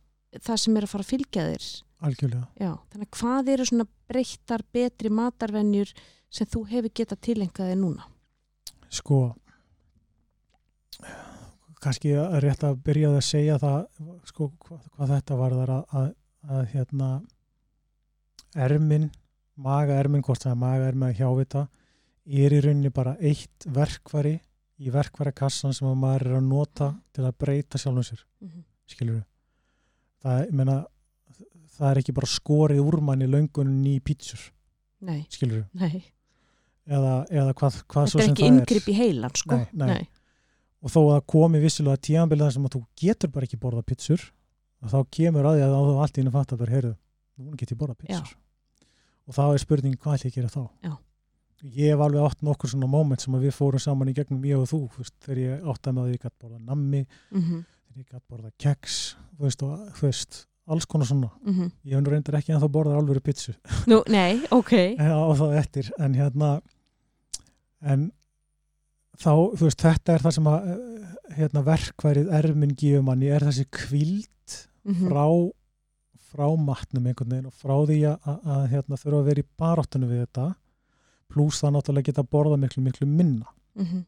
það sem er að fara að fylgja þér. algjörlega Já. Þannig að hvað eru svona breyttar betri matarvenjur sem þú hefur getað tilengaði núna? sko kannski rétt að byrja að segja það sko hvað, hvað þetta var þar að, að, að hérna ermin, maga ermin hvort það er maga ermin að hjávita er í rauninni bara eitt verkvari í verkvarakassan sem að maður er að nota til að breyta sjálfum sér Mm -hmm. skilur við það, ég meina, það er ekki bara skorið úr manni löngunum í pítsur Nei, skilur við, nei. eða, eða hvað, hvað Þetta svo er sem ekki það er inngrip í heilan, sko. Nei, nei. Og þó að komi vissilega tíanbilið þar sem að þú getur bara ekki borða pitsur þá kemur að því að þú allt í henni fatt að bara heyrðu, núna get ég borða pitsur og þá er spurning hvað ætla ég að gera þá Já. ég hef alveg átt nokkur svona moment sem að við fórum saman í gegnum ég og þú veist, þegar ég átti með að ég gætt borða nammi Mm -hmm. þegar ég gætt borða keks veist, og, veist, alls konar svona Mm ég hef reyndar ekki en þá borðað alvöru pitsu Nú, nei, ok. og þá en hérna en þá, þú veist, þetta er það sem að eh, hérna, verkværið erfinn gefur manni er þessi kvild Mm -hmm. frá frá matnum einhvern veginn og frá því að, að, að hérna, þurfa að vera í baráttunum við þetta pluss það náttúrulega geta borða miklu miklu minna Mhm.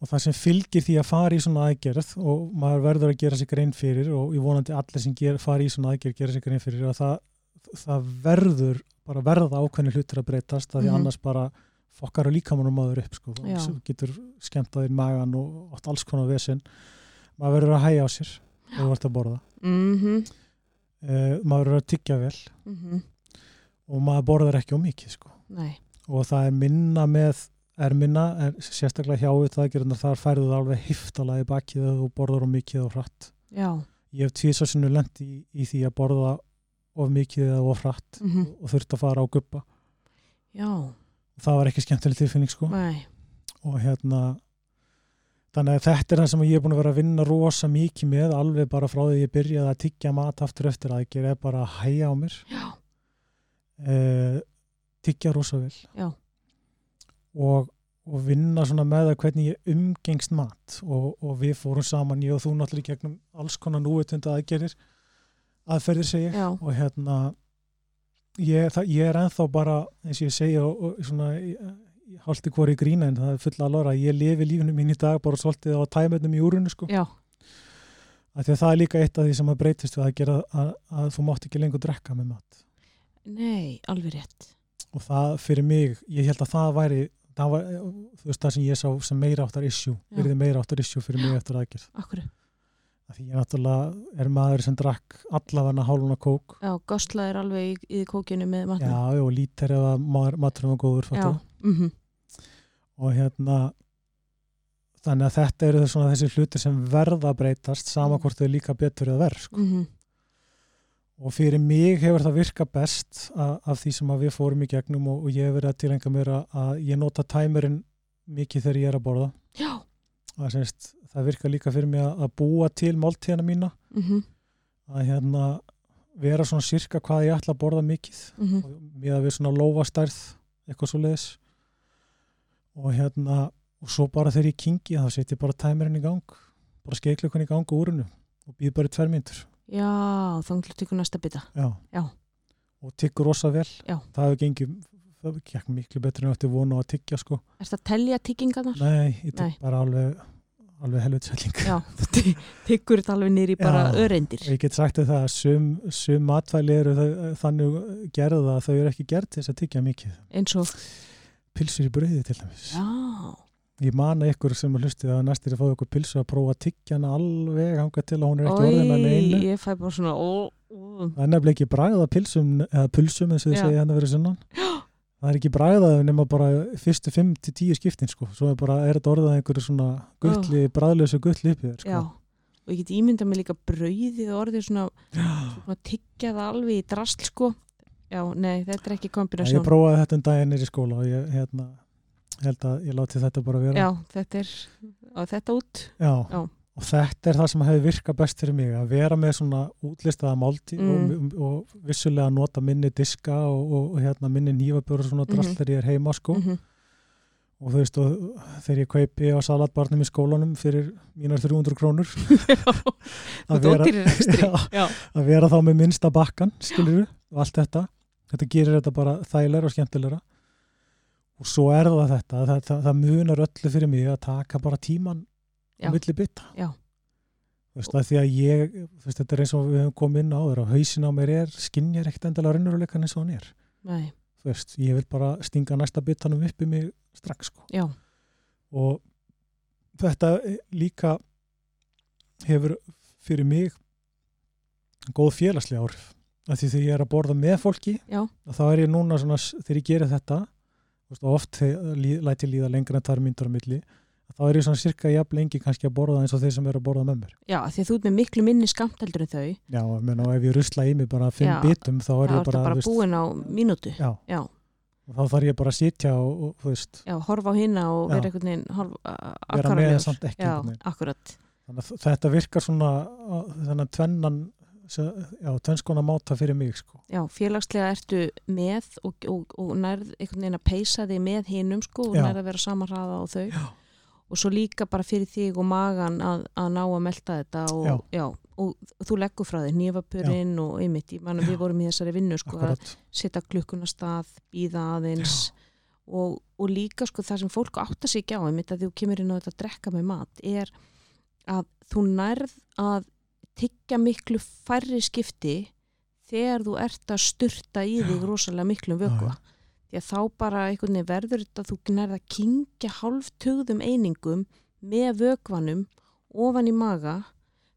og það sem fylgir því að fara í svona aðgerð og maður verður að gera sig grein fyrir og ég vonandi allir sem ger, fara í svona aðgerð gera sig grein fyrir að það, það verður bara verða ákveðni hlutur að breytast að því Mhm. annars bara fokkar og líkamannum maður upp sko, sem getur skemmt að þér magan og átt alls konar vesen maður verður að hæja á sér og ert að borða Mm -hmm. uh, maður verður að tyggja vel Mhm. og maður borðar ekki á mikið sko. Og það er minna með er minna, er sérstaklega hjá það þar færðu það alveg hiftalega í bakið þú borðar á mikið og hratt Já. ég hef tvísarsinu lent í, í því að borða of mikið eða of hratt Mm og þurft að fara á guppa Já. Það var ekki skemmtileg tilfinning sko. Nei. og hérna þannig að þetta er það sem ég er búin að vera að vinna rosa mikið með alveg bara frá því ég byrjaði að tyggja mat aftur eftir að ég er bara að hæja á mér. Já. uh, tyggja rosa vel. Og, og vinna svona með það hvernig ég umgengst mat. Og, og við fórum saman ég og þú náttúrulega gegnum alls konar núvitund aðgerir aðferðir segja og hérna ég, það, ég er ennþá bara eins og ég segja og, svona haldi hvori grína en það er fulla alvara. Ég lifi lífinu mín í dag bara svolítið á tæmöndum í úrunu sko. Það er líka eitt af því sem að breytist við að gera að, að þú mátt ekki lengur drekka með mat. Nei, alveg rétt. og það fyrir mig, ég held að það væri það var, þú veist það sem ég sá sem meira áttar issue, verið meira áttar issue fyrir mig eftir aðgerð. Akkur. Því ég náttúrulega er maður sem drakk allavega hálfuna kók Já, goslaðir alveg í, í kókinu með matnum. Já, og að maður- maturinn var góður Já. fattu? mhm, og hérna þannig að þetta eru svona þessi hluti sem verða breytast sama Mm. hvort þau líka betur eða verð sko. mhm, og fyrir mig hefur það virka best að, af því sem við fórum í gegnum og, og ég hefur verið að tilenga mér að, að ég nota tæmurinn mikið þegar ég er að borða Já. Það, semst, það virka líka fyrir mig að, að búa til máltíðana mína mhm, að hérna vera svona sirka hvað ég ætla að borða mikið mhm, og mér að við svona lófastærð eitthvað svo leiðis og hérna og svo bara þegar ég kingi þá setjum ég bara tæmurinn í gang bara skeiklukkan í gang á úrinu og býð bara í tvær myndur Já, að tökur næsta bita. já. Já. og tyggur rosa vel Já. það hefur gengið það gekk miklu betur en eftir vonu að tyggja sko Er þetta að telja tiggingarnar? nei, ég Nei. bara alveg alveg helvitsælling Já, tiggur þetta alveg nýri bara Já. öreindir. ég get sagt það að sum, sum matvæli eru þannig gerða að þau eru ekki gerð til þess að tyggja mikið Eins og, pilsur í brauði til dæmis já, Ég man að ykkur sem að hlustið að næstir að fá ykkur pilsu að prófa að tyggja hana alveg hanga til að hún er ekki orðin að neinu. ég fæ bara svona, ó, Það er nefnilega ekki bragða pilsum eða pulsum eins og þið Já. segja hérna verið sunnan. Það er ekki bragðað nema bara fyrstu 5-10 skiptin sko. Svo er bara, er þetta orðað einhverju svona gulli, oh. bragðlösu gulli uppið þér já. sko. Og ég get ímyndað mig líka brauðið orðið svona, svona tyggjað alveg í drasl, sko. Já, nei, þetta er ekki Ég kombinasjón. prófaði þetta um daginn nýri skóla og ég hérna, held að ég láti þetta bara vera. Já, þetta er, og þetta út. Já. Já. Og þetta er það sem hefur virkað best fyrir mig að vera með svona útlistaða málti Mm. og, og vissulega nota minni diska og, og, og hérna minni nýfabjóra svona drall Mhm. þegar ég er heima sko Mhm. og þú veist og þegar ég kaupi á salatbarnum í skólanum fyrir mínar 300 krónur í rekstri. Já. Að vera þá með minnsta bakkan skilur og allt þetta þetta gerir þetta bara þægilega og skemmtilegra og svo er það þetta það, það, það munar öllu fyrir mig að taka bara tíman. Á milli bytta Já. þú veist það því að ég þú veist, þetta er eins og við höfum komið inn á þér og hausin á mér er, skinnjar ekkert endilega raunveruleikan eins og hann er. Nei, þú veist, ég vil bara stinga næsta byttanum upp í mig strax sko. Já, og þetta líka hefur fyrir mig góð félagslega áhrif. Af því þegar ég er að borða með fólki já, þá er ég núna svona, þegar ég gerir þetta þú veist, oft þegar lí- læt ég líða lengra en tvær myndur á milli þá er ég svona cirka jafn lengi kannski að borða eins og þeir sem eru að borða með mér já, því þú ert með miklu minni skamteldur en þau, já, menn, og ef ég rusla í mig bara fimm Já, bitum þá er ég ertu bara, bara veist, búin á mínútu. já, Já, og þá þarf ég bara að sitja og, og veist, já, horfa á hina og Já. vera einhvern veginn horf, vera með samt ekki Já, þannig að þetta virkar svona að tvennan já, tvennskona máta fyrir mig sko. Já, félagslega ertu með og, og, og nærð einhvern veginn að peysa þig með hinum sko og Já. nærð að vera samanraða á þau Já. Og svo líka bara fyrir þig og magan að, að ná að melta þetta og, Já. og þú leggur frá þig nýfapurinn og einmitt, ég man að við vorum í þessari vinnu sko að akkurat, setja klukkuna stað, býða aðeins og, og líka sko það sem fólk átta sig ekki á einmitt að þú kemur inn á þetta að drekka með mat er að þú nærð að tyggja miklu færri skipti þegar þú ert að sturta í þig rosalega miklum vökva. Já, því að þá bara einhvern veginn verður þetta að þú nærð að kingja hálftugðum einingum með vökvanum ofan í maga.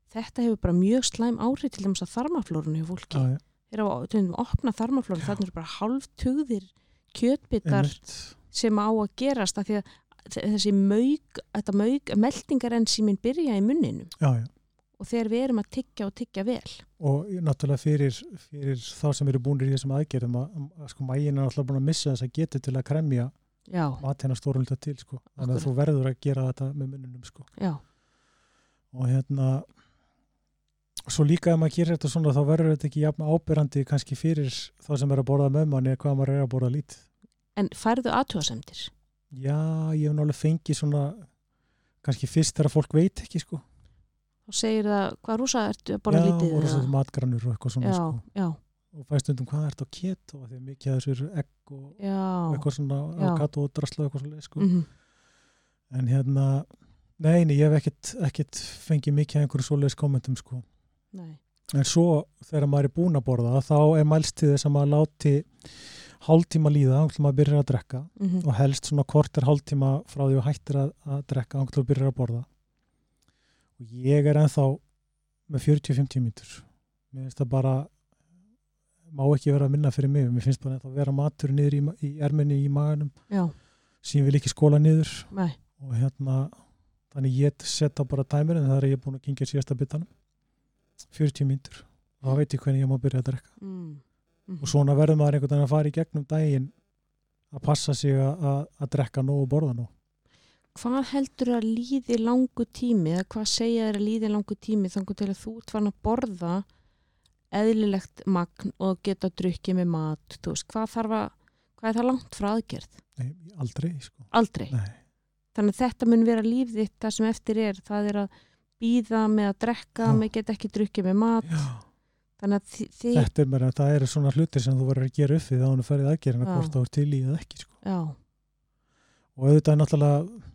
Þetta hefur bara mjög slæm áhrif til dæmis að þarmaflórunni hjá fólki. Já, já, þegar að til dæmis opna þarmaflórun þannig er bara hálftugðir kjötbitar sem á að gerast að því að þessi mög, mög, meldingarensímin byrja í munninum. Já, já. Og þegar við erum að tyggja og tyggja vel. Og náttúrulega fyrir, fyrir þá sem eru búinir í þessum aðgerðum að, að sko mægin er alltaf búin að missa þess að geta til að kremja mat hennar stórulta til sko. þannig að þú verður að gera þetta með munnunum sko. já, og hérna svo líka ef maður gerir þetta svona þá verður þetta ekki jafn ábyrrandi kannski fyrir þá sem er að borða með manni hvað maður er að borða lítið. En færðu aðtjóðasemdir já, ég hef náttúrulega fengið svona kannski fyrst þegar fólk veit ekki sko og segir það, hvað rúsa ertu að borða lítið eða? svona matgrannur og eitthvað svona já, sko. já, og fæst undum hvað ert á keto því að mikið af þessu eru egg og, og eitthvað svona avokado og drasla og eitthvað svona sko. Mhm. en hérna neini, ég hef ekkit, ekkit fengið mikið af einhverju svoleiðis kommentum sko. En svo þegar maður er búin að borða þá er mælst til þess að láti hálftíma líða ánglum maður byrjar að drekka Mhm. og helst svona kortir hálftíma frá því að hættir að, að drekka ánglum maður byrjar að borða og ég er ennþá með 40-50 mínutur mér finnst það bara má ekki vera að minna fyrir mig. Mér finnst bara að vera matur niður í, í erminni í maganum ég vil ekki skóla niður. Nei, og hérna þannig ég setja bara tæmur en það er ég búin að kingja síðasta bitanum. 40 mínutur og þá veit ég hvernig ég má byrja að drekka. Mm. Mm. og svona verður maður einhvern veginn að fara í gegnum daginn að passa sig að drekka nóg og borða nóg Hvað heldur að líði langu tími eða hvað segja þér að líði langu tími þannig til að þú ert farin að borða eðlilegt magn og geta drukkið með mat, veist, hvað þarf að hvað er það langt frá aðgerð? Nei, aldrei sko Aldrei. Nei. Þannig að þetta mun vera líf þitt það sem eftir er, það er að býða með að drekka, Já. með geta ekki drukkið með mat, Já, þannig að þi- þið, þetta er bara, það eru svona hlutir sem þú verður að gera upp við þá hann er ferðið aðgerina Já. hvort þá er til í eða ekki sko. og auðvitað er náttúrulega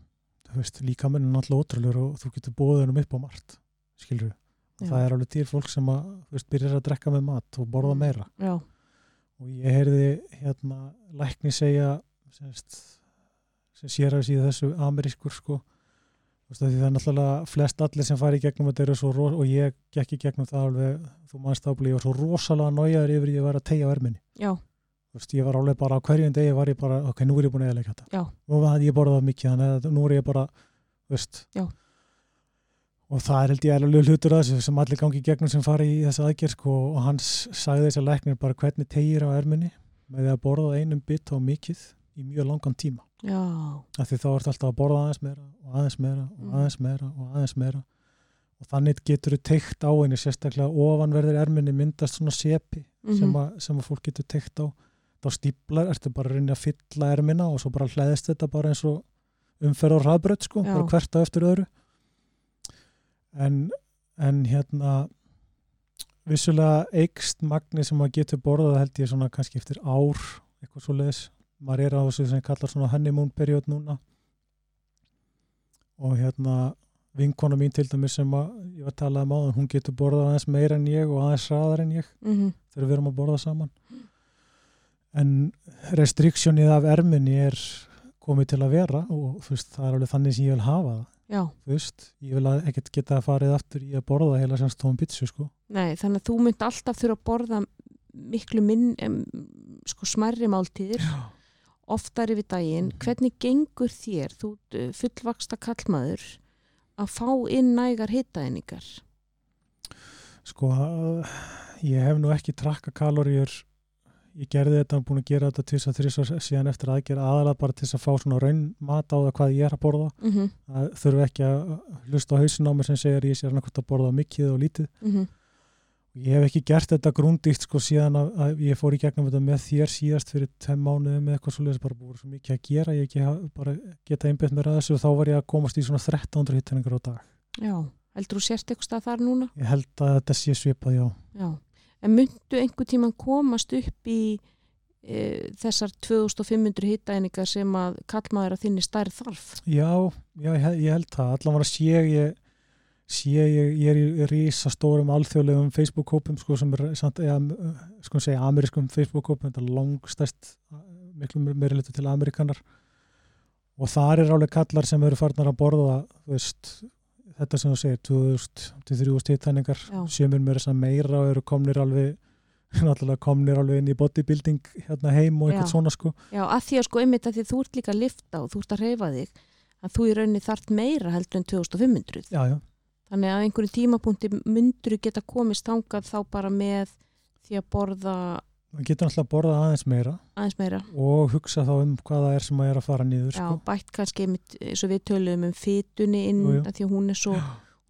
þú veist, líka menn er náttúrulega ótrúlegur og þú getur bóðið hennum upp á margt skilur við, og það er alveg til fólk sem að, veist, byrjar að drekka með mat og borða Mm. meira. já, og ég heyrði hérna lækni segja semst, sem sér að síða þessu amerískur sko veist, það er náttúrulega flest allir sem fari í gegnum þetta eru svo ro- og ég gekk í gegnum það alveg þú mannst ég var svo rosalega nájaður yfir ég var að tegja verminni já, veist, ég var alveg bara á hverjum degi var ég bara, ok, nú er ég búin að eðleika þetta Já. og það ég borðað mikið þannig að nú er ég bara, veist Já. og það er held ég alveg hlutur að þessu sem allir gangi í gegnum sem fari í þessa aðgerð sko, og hans sagði þessi læknir bara hvernig tegir á erminni með að borða einum bit á mikið í mjög langan tíma af því þá ert alltaf að borða aðeins meira og aðeins meira og Mm. aðeins meira og aðeins meira og þannig getur þú teikt á henni sérstaklega ofanverðir erminni myndast svona sepi Mhm. sem, að, sem að fólk getur teikt á þá stíplar, ertu bara að reyna að fylla ermina og svo bara hlæðist þetta bara eins og umferð og hraðbrödd sko, Já. bara hvert á eftir öðru. En, en hérna vissulega eikst magni sem maður getur borðað held ég svona kannski eftir ár eitthvað svo leiðis maður er á þessu sem kallar svona honeymoon period núna. Og hérna vinkona mín til dæmis sem að ég var að tala um á hún getur borðað aðeins meira en ég og aðeins hraðar en ég mhm, þegar við erum að borða saman en restriktionið af erminni er komið til að vera og veist, það er alveg þannig sem ég vil hafa það. Já, veist, ég vil að ekkert geta farið aftur í að borða heila semst tóum bitsu sko. Nei, þannig að þú mynd alltaf þurfa að borða miklu minn, em, sko smærri máltíðir, oftar yfir daginn, Mhm. hvernig gengur þér, þú uh, fullvaksta kallmaður, að fá inn nægar hitaðinningar? sko, ég hef nú ekki trakka kaloríur ég gerði þetta og búin að gera þetta þess að þrjus síðan eftir aðgerð aðalega bara til að fá svona raun mat á það hvað ég er að borða Mm -hmm, það þurfi ekki að hlusta á hausin á mig sem segir ég sé annarkvæmt að borða mikið og lítið mhm, Ég hef ekki gert þetta grúndíkt sko síðan að, að ég fór í gegnum þetta með þér síðast fyrir tveim mánuði með eitthvað svoleiðis bara búið svo mikið að gera, ég ekki bara geta einbjönd að þessu og þá var ég að komast í svona 1300 hittaningar á dag. Já, heldur þú sérst eitthvað þar núna? Ég held að þetta sé svipað, já. Já, en myndu einhver tíman komast upp í e, þessar 2500 hitaðinningar sem að kallmaður að þinni stærð þarf? Já, já ég, ég held það, að sé ég, sé ég, ég er í rísa stórum alþjóðlegum Facebook-kópum sko sem er samt, eða, sko segja amerískum Facebook-kópum, þetta er langstæst miklu meiri litur til amerikanar og þar er álega kallar sem eru farnar að borða veist, þetta sem þú segir 2000-3000 hittæningar Já. semur mér þess að meira og eru komnir alveg náttúrulega komnir alveg inn í bodybuilding hérna heim og Já. eitthvað svona sko Já, að því að sko einmitt að því þú ert líka að lifta og þú ert að reyfa þig að þú í rauninni þart meira heldur en 2500 já, já, þannig að á einhverjum tímapunkti myndur geta komist þangað þá bara með því að borða maður getur náttúrulega að borða aðeins meira aðeins meira og hugsa þá um hvað það er sem maður er að fara niður Já, sko. bætt kannski eins og við töluðum um fytunni inn Jú, jú. að því að hún er svo,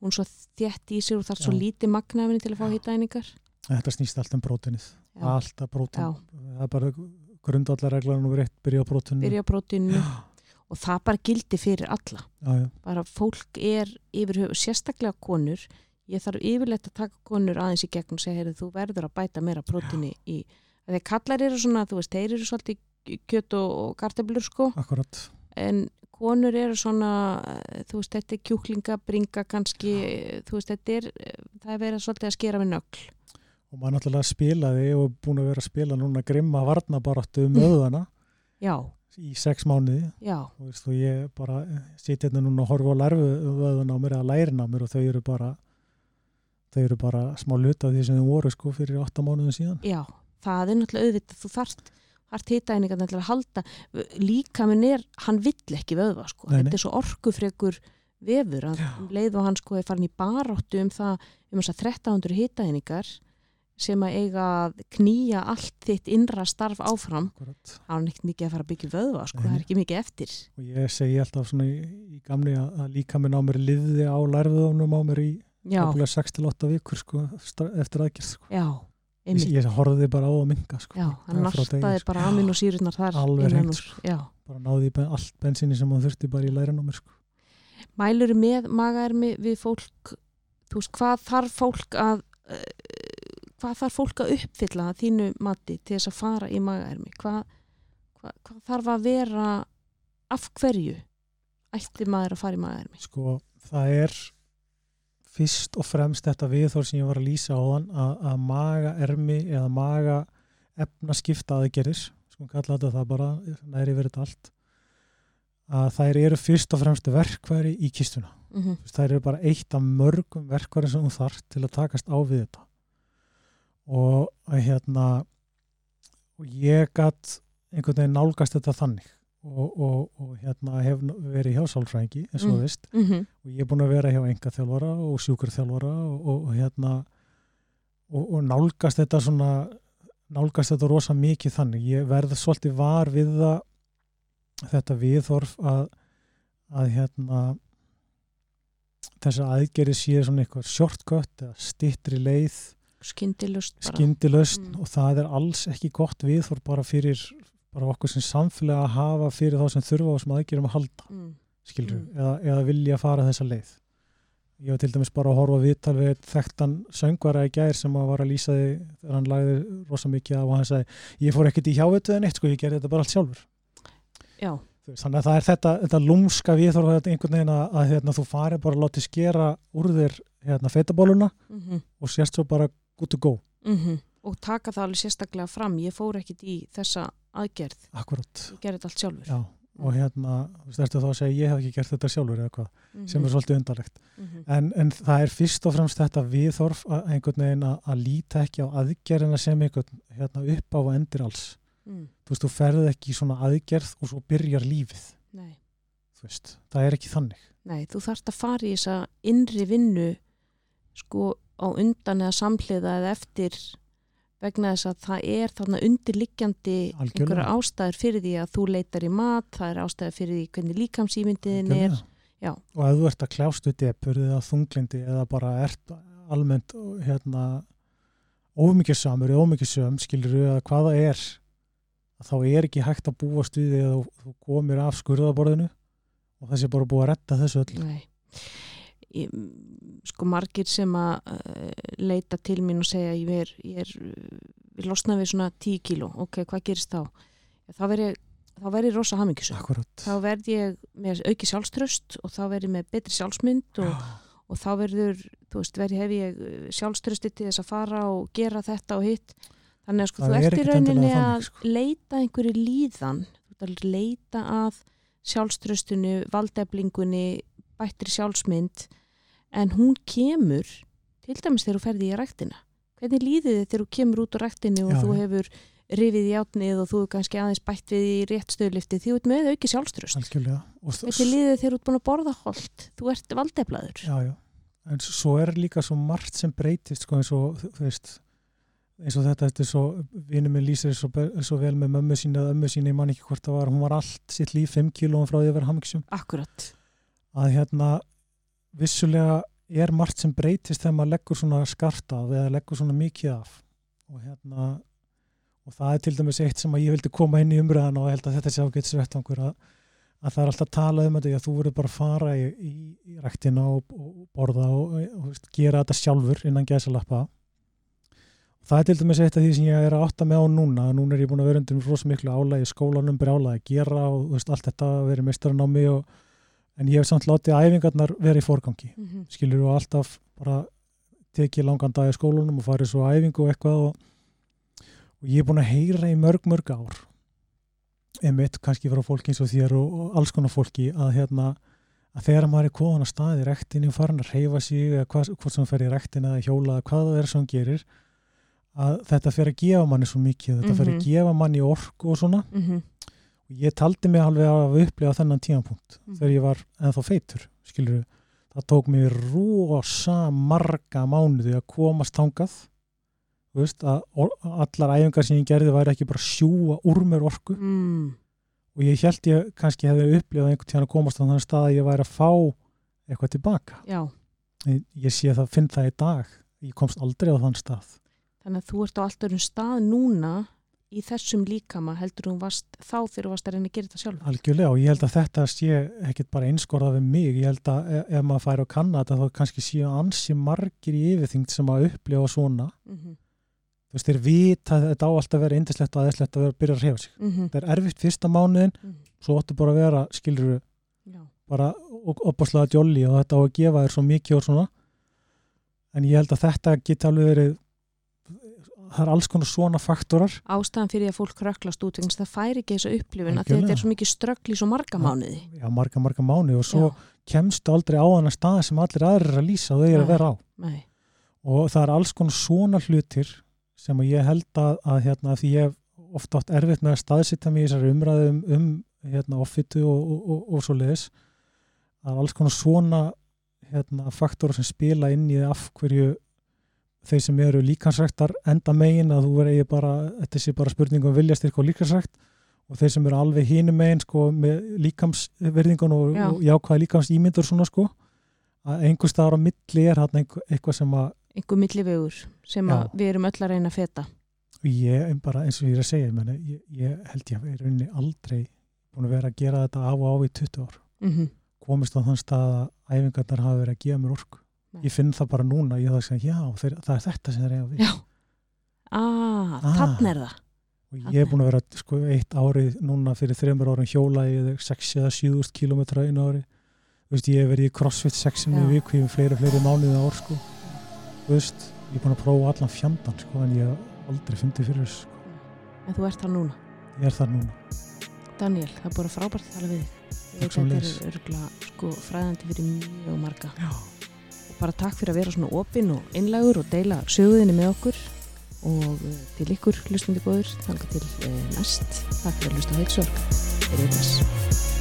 hún er svo þétt í sig og þarf svo Já. lítið magnafinni til að fá Já. hitaðinningar þetta snýst um prótinið Já. alltaf prótin Já. það er bara grundallarreglan nummer eitt byrja á prótinu byrja prótinu já, og það bara gildi fyrir alla já, já, bara fólk er yfir höfu sérstaklega konur ég þarf yfirleitt að taka konur aðeins í gegn og segja, heyrðu, þú verður að bæta meira prótini í, að þegar kallar eru svona þú veist, þeir eru svolítið kjöt og, og karteblur sko, akkurat en konur eru svona þú veist, þetta er kjúklinga, bringa kannski, þú veist, þetta er það er verið svolítið að skera við nögl. Og maður náttúrulega spilaði og búin að vera að spila núna grimma varnabaráttu um öðana já, í sex mánuði. Já, og, veist, ég bara sitja hérna núna og horfa á lærfuöðuna á mér eða lærin á mér og þau eru bara þeir eru bara smá luta því sem þeim voru sko fyrir 8 mánuðin síðan. Já, það er náttúrulega auðvitað, þú þarft þarft hitaeiningar til að halda. Líka minn er, hann vill ekki vöðva sko, Nei, nei. þetta er svo orkufrekur vefur að Já. um leið og hann sko er farin í baráttu um það um þess að 1300 hitaeiningar sem að eiga að knýja allt þitt innra starf áfram þá er ekkert mikið að fara að byggja vöðva sko, Nei, það er ekki mikið eftir. Og ég segi alltaf svona í, í gamni að, að líka minn á mér liði á lærfiðunum á mér í Já, 6-8 vikur sko eftir aðgerð sko. já, einmitt ég horfði bara á að minga sko. Já, hann nartaði sko. bara amin og sírurnar þar Alveg úr. sko. Bara náði allt bensinni sem hann þurfti bara í lærin á mér sko. mælur með magaermi við fólk þú veist, hvað þarf fólk að uh, hvað þarf fólk að uppfylla að þínu mati til þess að fara í magaermi hvað, hvað, hvað þarf að vera af hverju ætti maður að fara í magaermi sko það er fyrst og fremst þetta viðhór sem ég var að lýsa á þann að, að maga ermi eða maga efna skipta aðgerðis sko kalla þetta það bara næri verið allt að þær eru fyrst og fremst verkværi í kistuna. Mm -hmm. Þær eru bara eitt af mörgum verkværi sem þú þarf til að takast á við þetta. Og hérna og ég gatt einhvern veginn nálgast þetta þannig og, og, og hérna hef verið hjá sálfræðingi eins og veist Mm -hmm. og ég er búin að vera hjá enga þjálfara og sjúkurþjálfara og, og, hérna og, og nálgast þetta svona nálgast þetta rosa mikið þannig ég verði svolítið var við það þetta viðhorf að að hérna þess að aðgerið sé svona eitthvað shortcut eða stittri leið skindilust bara skyndilaust Mm. og það er alls ekki gott viðhorf bara fyrir bara okkur sem samfélag að hafa fyrir þá sem þurfa á þessum aðgerðum að halda mm. skilur, Mm. eða, eða vilja fara þessa leið. Ég var til dæmis bara að horfa viðtal við þekktan söngvara í gær sem að var að lýsa því þegar hann lagði rosa mikið af og hann sagði, ég fór ekkert í hjávitu en eitt sko, ég gerði þetta bara allt sjálfur. Já, þannig að það er þetta, þetta lúmska viðhorf þetta einhvern veginn að, að hérna, þú fari bara að láti skera úr þér hérna, feitabóluna mm og sérst svo bara good to go og taka það alveg sérstaklega fram. Ég fór ekkit í þessa aðgerð. Akkurat, ég gerði þetta allt sjálfur. Já og hérna, þú ertu þá að segja ég hef ekki gert þetta sjálfur eða hvað, Mhm. sem er svolítið undarlegt. Mhm. en, en það er fyrst og fremst þetta viðhorf að einhvern veginn að, að líta ekki á aðgerðina sem einhvern hérna, upp á og endir alls. Mm. þú veist, þú ferð ekki í svona aðgerð og svo byrjar lífið Nei. þú veist, það er ekki þannig. Nei, þú þarft að fara í þessa innri vinnu sko á undan eða samhliða eða eftir vegna þess að það er þarna undirliggjandi einhverja ástæður fyrir því að þú leitar í mat, það er ástæður fyrir því hvernig líkamsýmyndiðin er. Já. og ef þú ert að kljást við depur eða þunglindi eða bara ert almennt hérna ómikið eða ómikið skilur við að hvaða er að þá er ekki hægt að búast við því að þú, komir af skurðaborðinu og þessi bara búið að retta þessu öll Nei. Ég, sko margir sem að uh, leita til mín og segja ég er, ég er uh, við losna við svona 10 kíló, ok, hvað gerist þá? Þá verð ég, þá verð ég rosa hamingisum. Þá verð ég með auki sjálfströst og þá verð ég með betri sjálfsmynd og, og þá verður, þú veist, verð ég hef ég sjálfströsti til þess að fara og gera þetta og hitt. Þannig að sko, Það þú er ert í rauninni að sko. leita einhverju líðan, leita að sjálfströstinu, valdeflingunni, bættri sjálfsmynd, en hún kemur, til dæmis þegar þú ferði í ræktina. Hvernig líðið þið þegar þú kemur út á ræktinu og Já, þú hefur rifið í átnið og þú er kannski aðeins bætt við í rétt stöðlifti því þú ert með auki sjálfströst. Hvernig líðið þegar þú ert búin að borða holt? Þú ert valdeflaður. já, já. en svo er líka svo margt sem breytist sko, eins og veist eins og þetta, þetta svo vinur minn lýsir svo, svo vel með mömmu sína eða ömmu sína, ég man ekki hvort það var, hún var allt sitt líf 5 kílóum frá því að vera hamngisum Akkurat. að hérna vissulega er margt sem breytist þegar maður leggur svona skart af eða leggur svona mikið af. Og hérna og það er til dæmis eitt sem að ég vildi koma inn í umræðan og ég held að þetta sé ágætt svettangur að, að það er alltaf að tala um þetta að þú verður bara að fara í, í, í ræktina og, og borða og, og, og gera þetta sjálfur innan gæsalappa. Það er til dæmis eitt af því sem ég er að átta með á núna núna er ég búin að vera undir rosa miklu álægi skólanum brjála að gera og veist, allt þetta að vera mestarinn á mig og, en ég hef samt látið æfingarnar vera í forgangi Mm -hmm. skilur þú alltaf bara tekið langan dag í skólanum og farið svo æfingu og eitthvað og, og ég er búin að heyra í mörg mörg ár einmitt kannski frá fólki eins og þér og, og alls konar fólki að hérna að þegar maður er komin að staði í rektinu og farin að reyfa sig eða hvað, hvort sem fer í rektina eða hjóla eða hvað það er sem hann gerir að þetta fer að gefa manni svo mikið þetta fer að Mhm. gefa manni orku og svona mhm, og ég taldi mig alveg að upplifa þennan tímapunkt Mhm. þegar ég var ennþá feitur skilur það tók mér rosa marga mánuði að komast þangað Þú veist, að allar æfingar sem ég gerði væri ekki bara sjúa úr mér orku. Mm, og ég held ég kannski hefði upplifað einhvern tíðan að komast á þannig stað að ég væri að fá eitthvað tilbaka. Já, ég, ég sé það, finn það í dag ég komst aldrei á þann stað. Þannig að þú ert á allt öðrum stað núna í þessum líkama heldur þú varst þá þegar þú varst að reyna að gera þetta sjálf algjörlega og ég held að þetta sé ekkit bara einskorðað við mig. Ég held að ef, ef maður fær á Kanada þá kannski séu ansi margir í yfirþyngd sem að upplifa svona. Mm -hmm. þú veist, þeir vita að þetta á alltaf að vera indislegt og aðeinslegt að vera að byrja að reyfa sig. Mm þetta er erfitt fyrsta mánuðin -hmm. svo áttu bara að vera, skilur bara opaslega jolly og þetta á að gefa þér svo mikið og svona. En ég held að þetta geti alveg verið það er alls konar svona faktorar. Ástæðan fyrir að fólk kröklast út að það færi ekki þessu upplifin að þetta er svo mikið ströggl í svo marga mánuði. Já, marga, marga mánu og svo Já, kemstu aldrei á þannig stað sem allir aðrir að lýsa og þau eru að vera á. nei, og það er alls konar svona hlutir sem að ég held að, að hérna, því ég ofta átt erfitt með að staðsita mig í þessari umræðu um, um hérna, offitu og, og, og, og svo leiðis er alls konar svona hérna, faktorar sem spila inn í af hverju þeir sem eru líkansræktar enda megin að þú verið bara, þetta sé bara spurning um viljastyrk og líkansrækt og þeir sem eru alveg hínum megin sko, með líkamsverðingun og, Já. og jákvæða líkamsýmyndur svona sko að einhver staðar á milli er hann eitthvað sem að einhver millivegur sem við erum öll að reyna að feta. Ég er bara eins og ég er að segja meni, ég, ég held ég að vera unni aldrei búin að vera að gera þetta af og á í 20 ár. Mm komist á þann stað að æfingarnar hafa verið að gefa mér orku Nei. ég finn það bara núna, ég það að segja já, þeir, það er þetta sem þeir eiga við Já. ah, Ah. þannig er það og ég er búin að vera sko, eitt árið núna fyrir þreymur árum hjóla í 6 eða 7 km einu ári veist, ég hef verið í crossfit 6 Já. í viku í fleiri, fleiri mánuði ár sko. Veist, ég er búin að prófa allan fjandan sko, en ég hef aldrei fundið fyrir þessu sko. en þú ert það núna ég er þar núna Daniel, það er bara frábært að tala við þig. ég þetta er örgla sko, fræðandi fyrir mjög marga já, og bara takk fyrir að vera svona opinn og einlægur og deila söguðinni með okkur. Og eh, til ykkur hlustandi góður þanga til eh, næst. Takk fyrir að hlusta heilsorg fyrir þess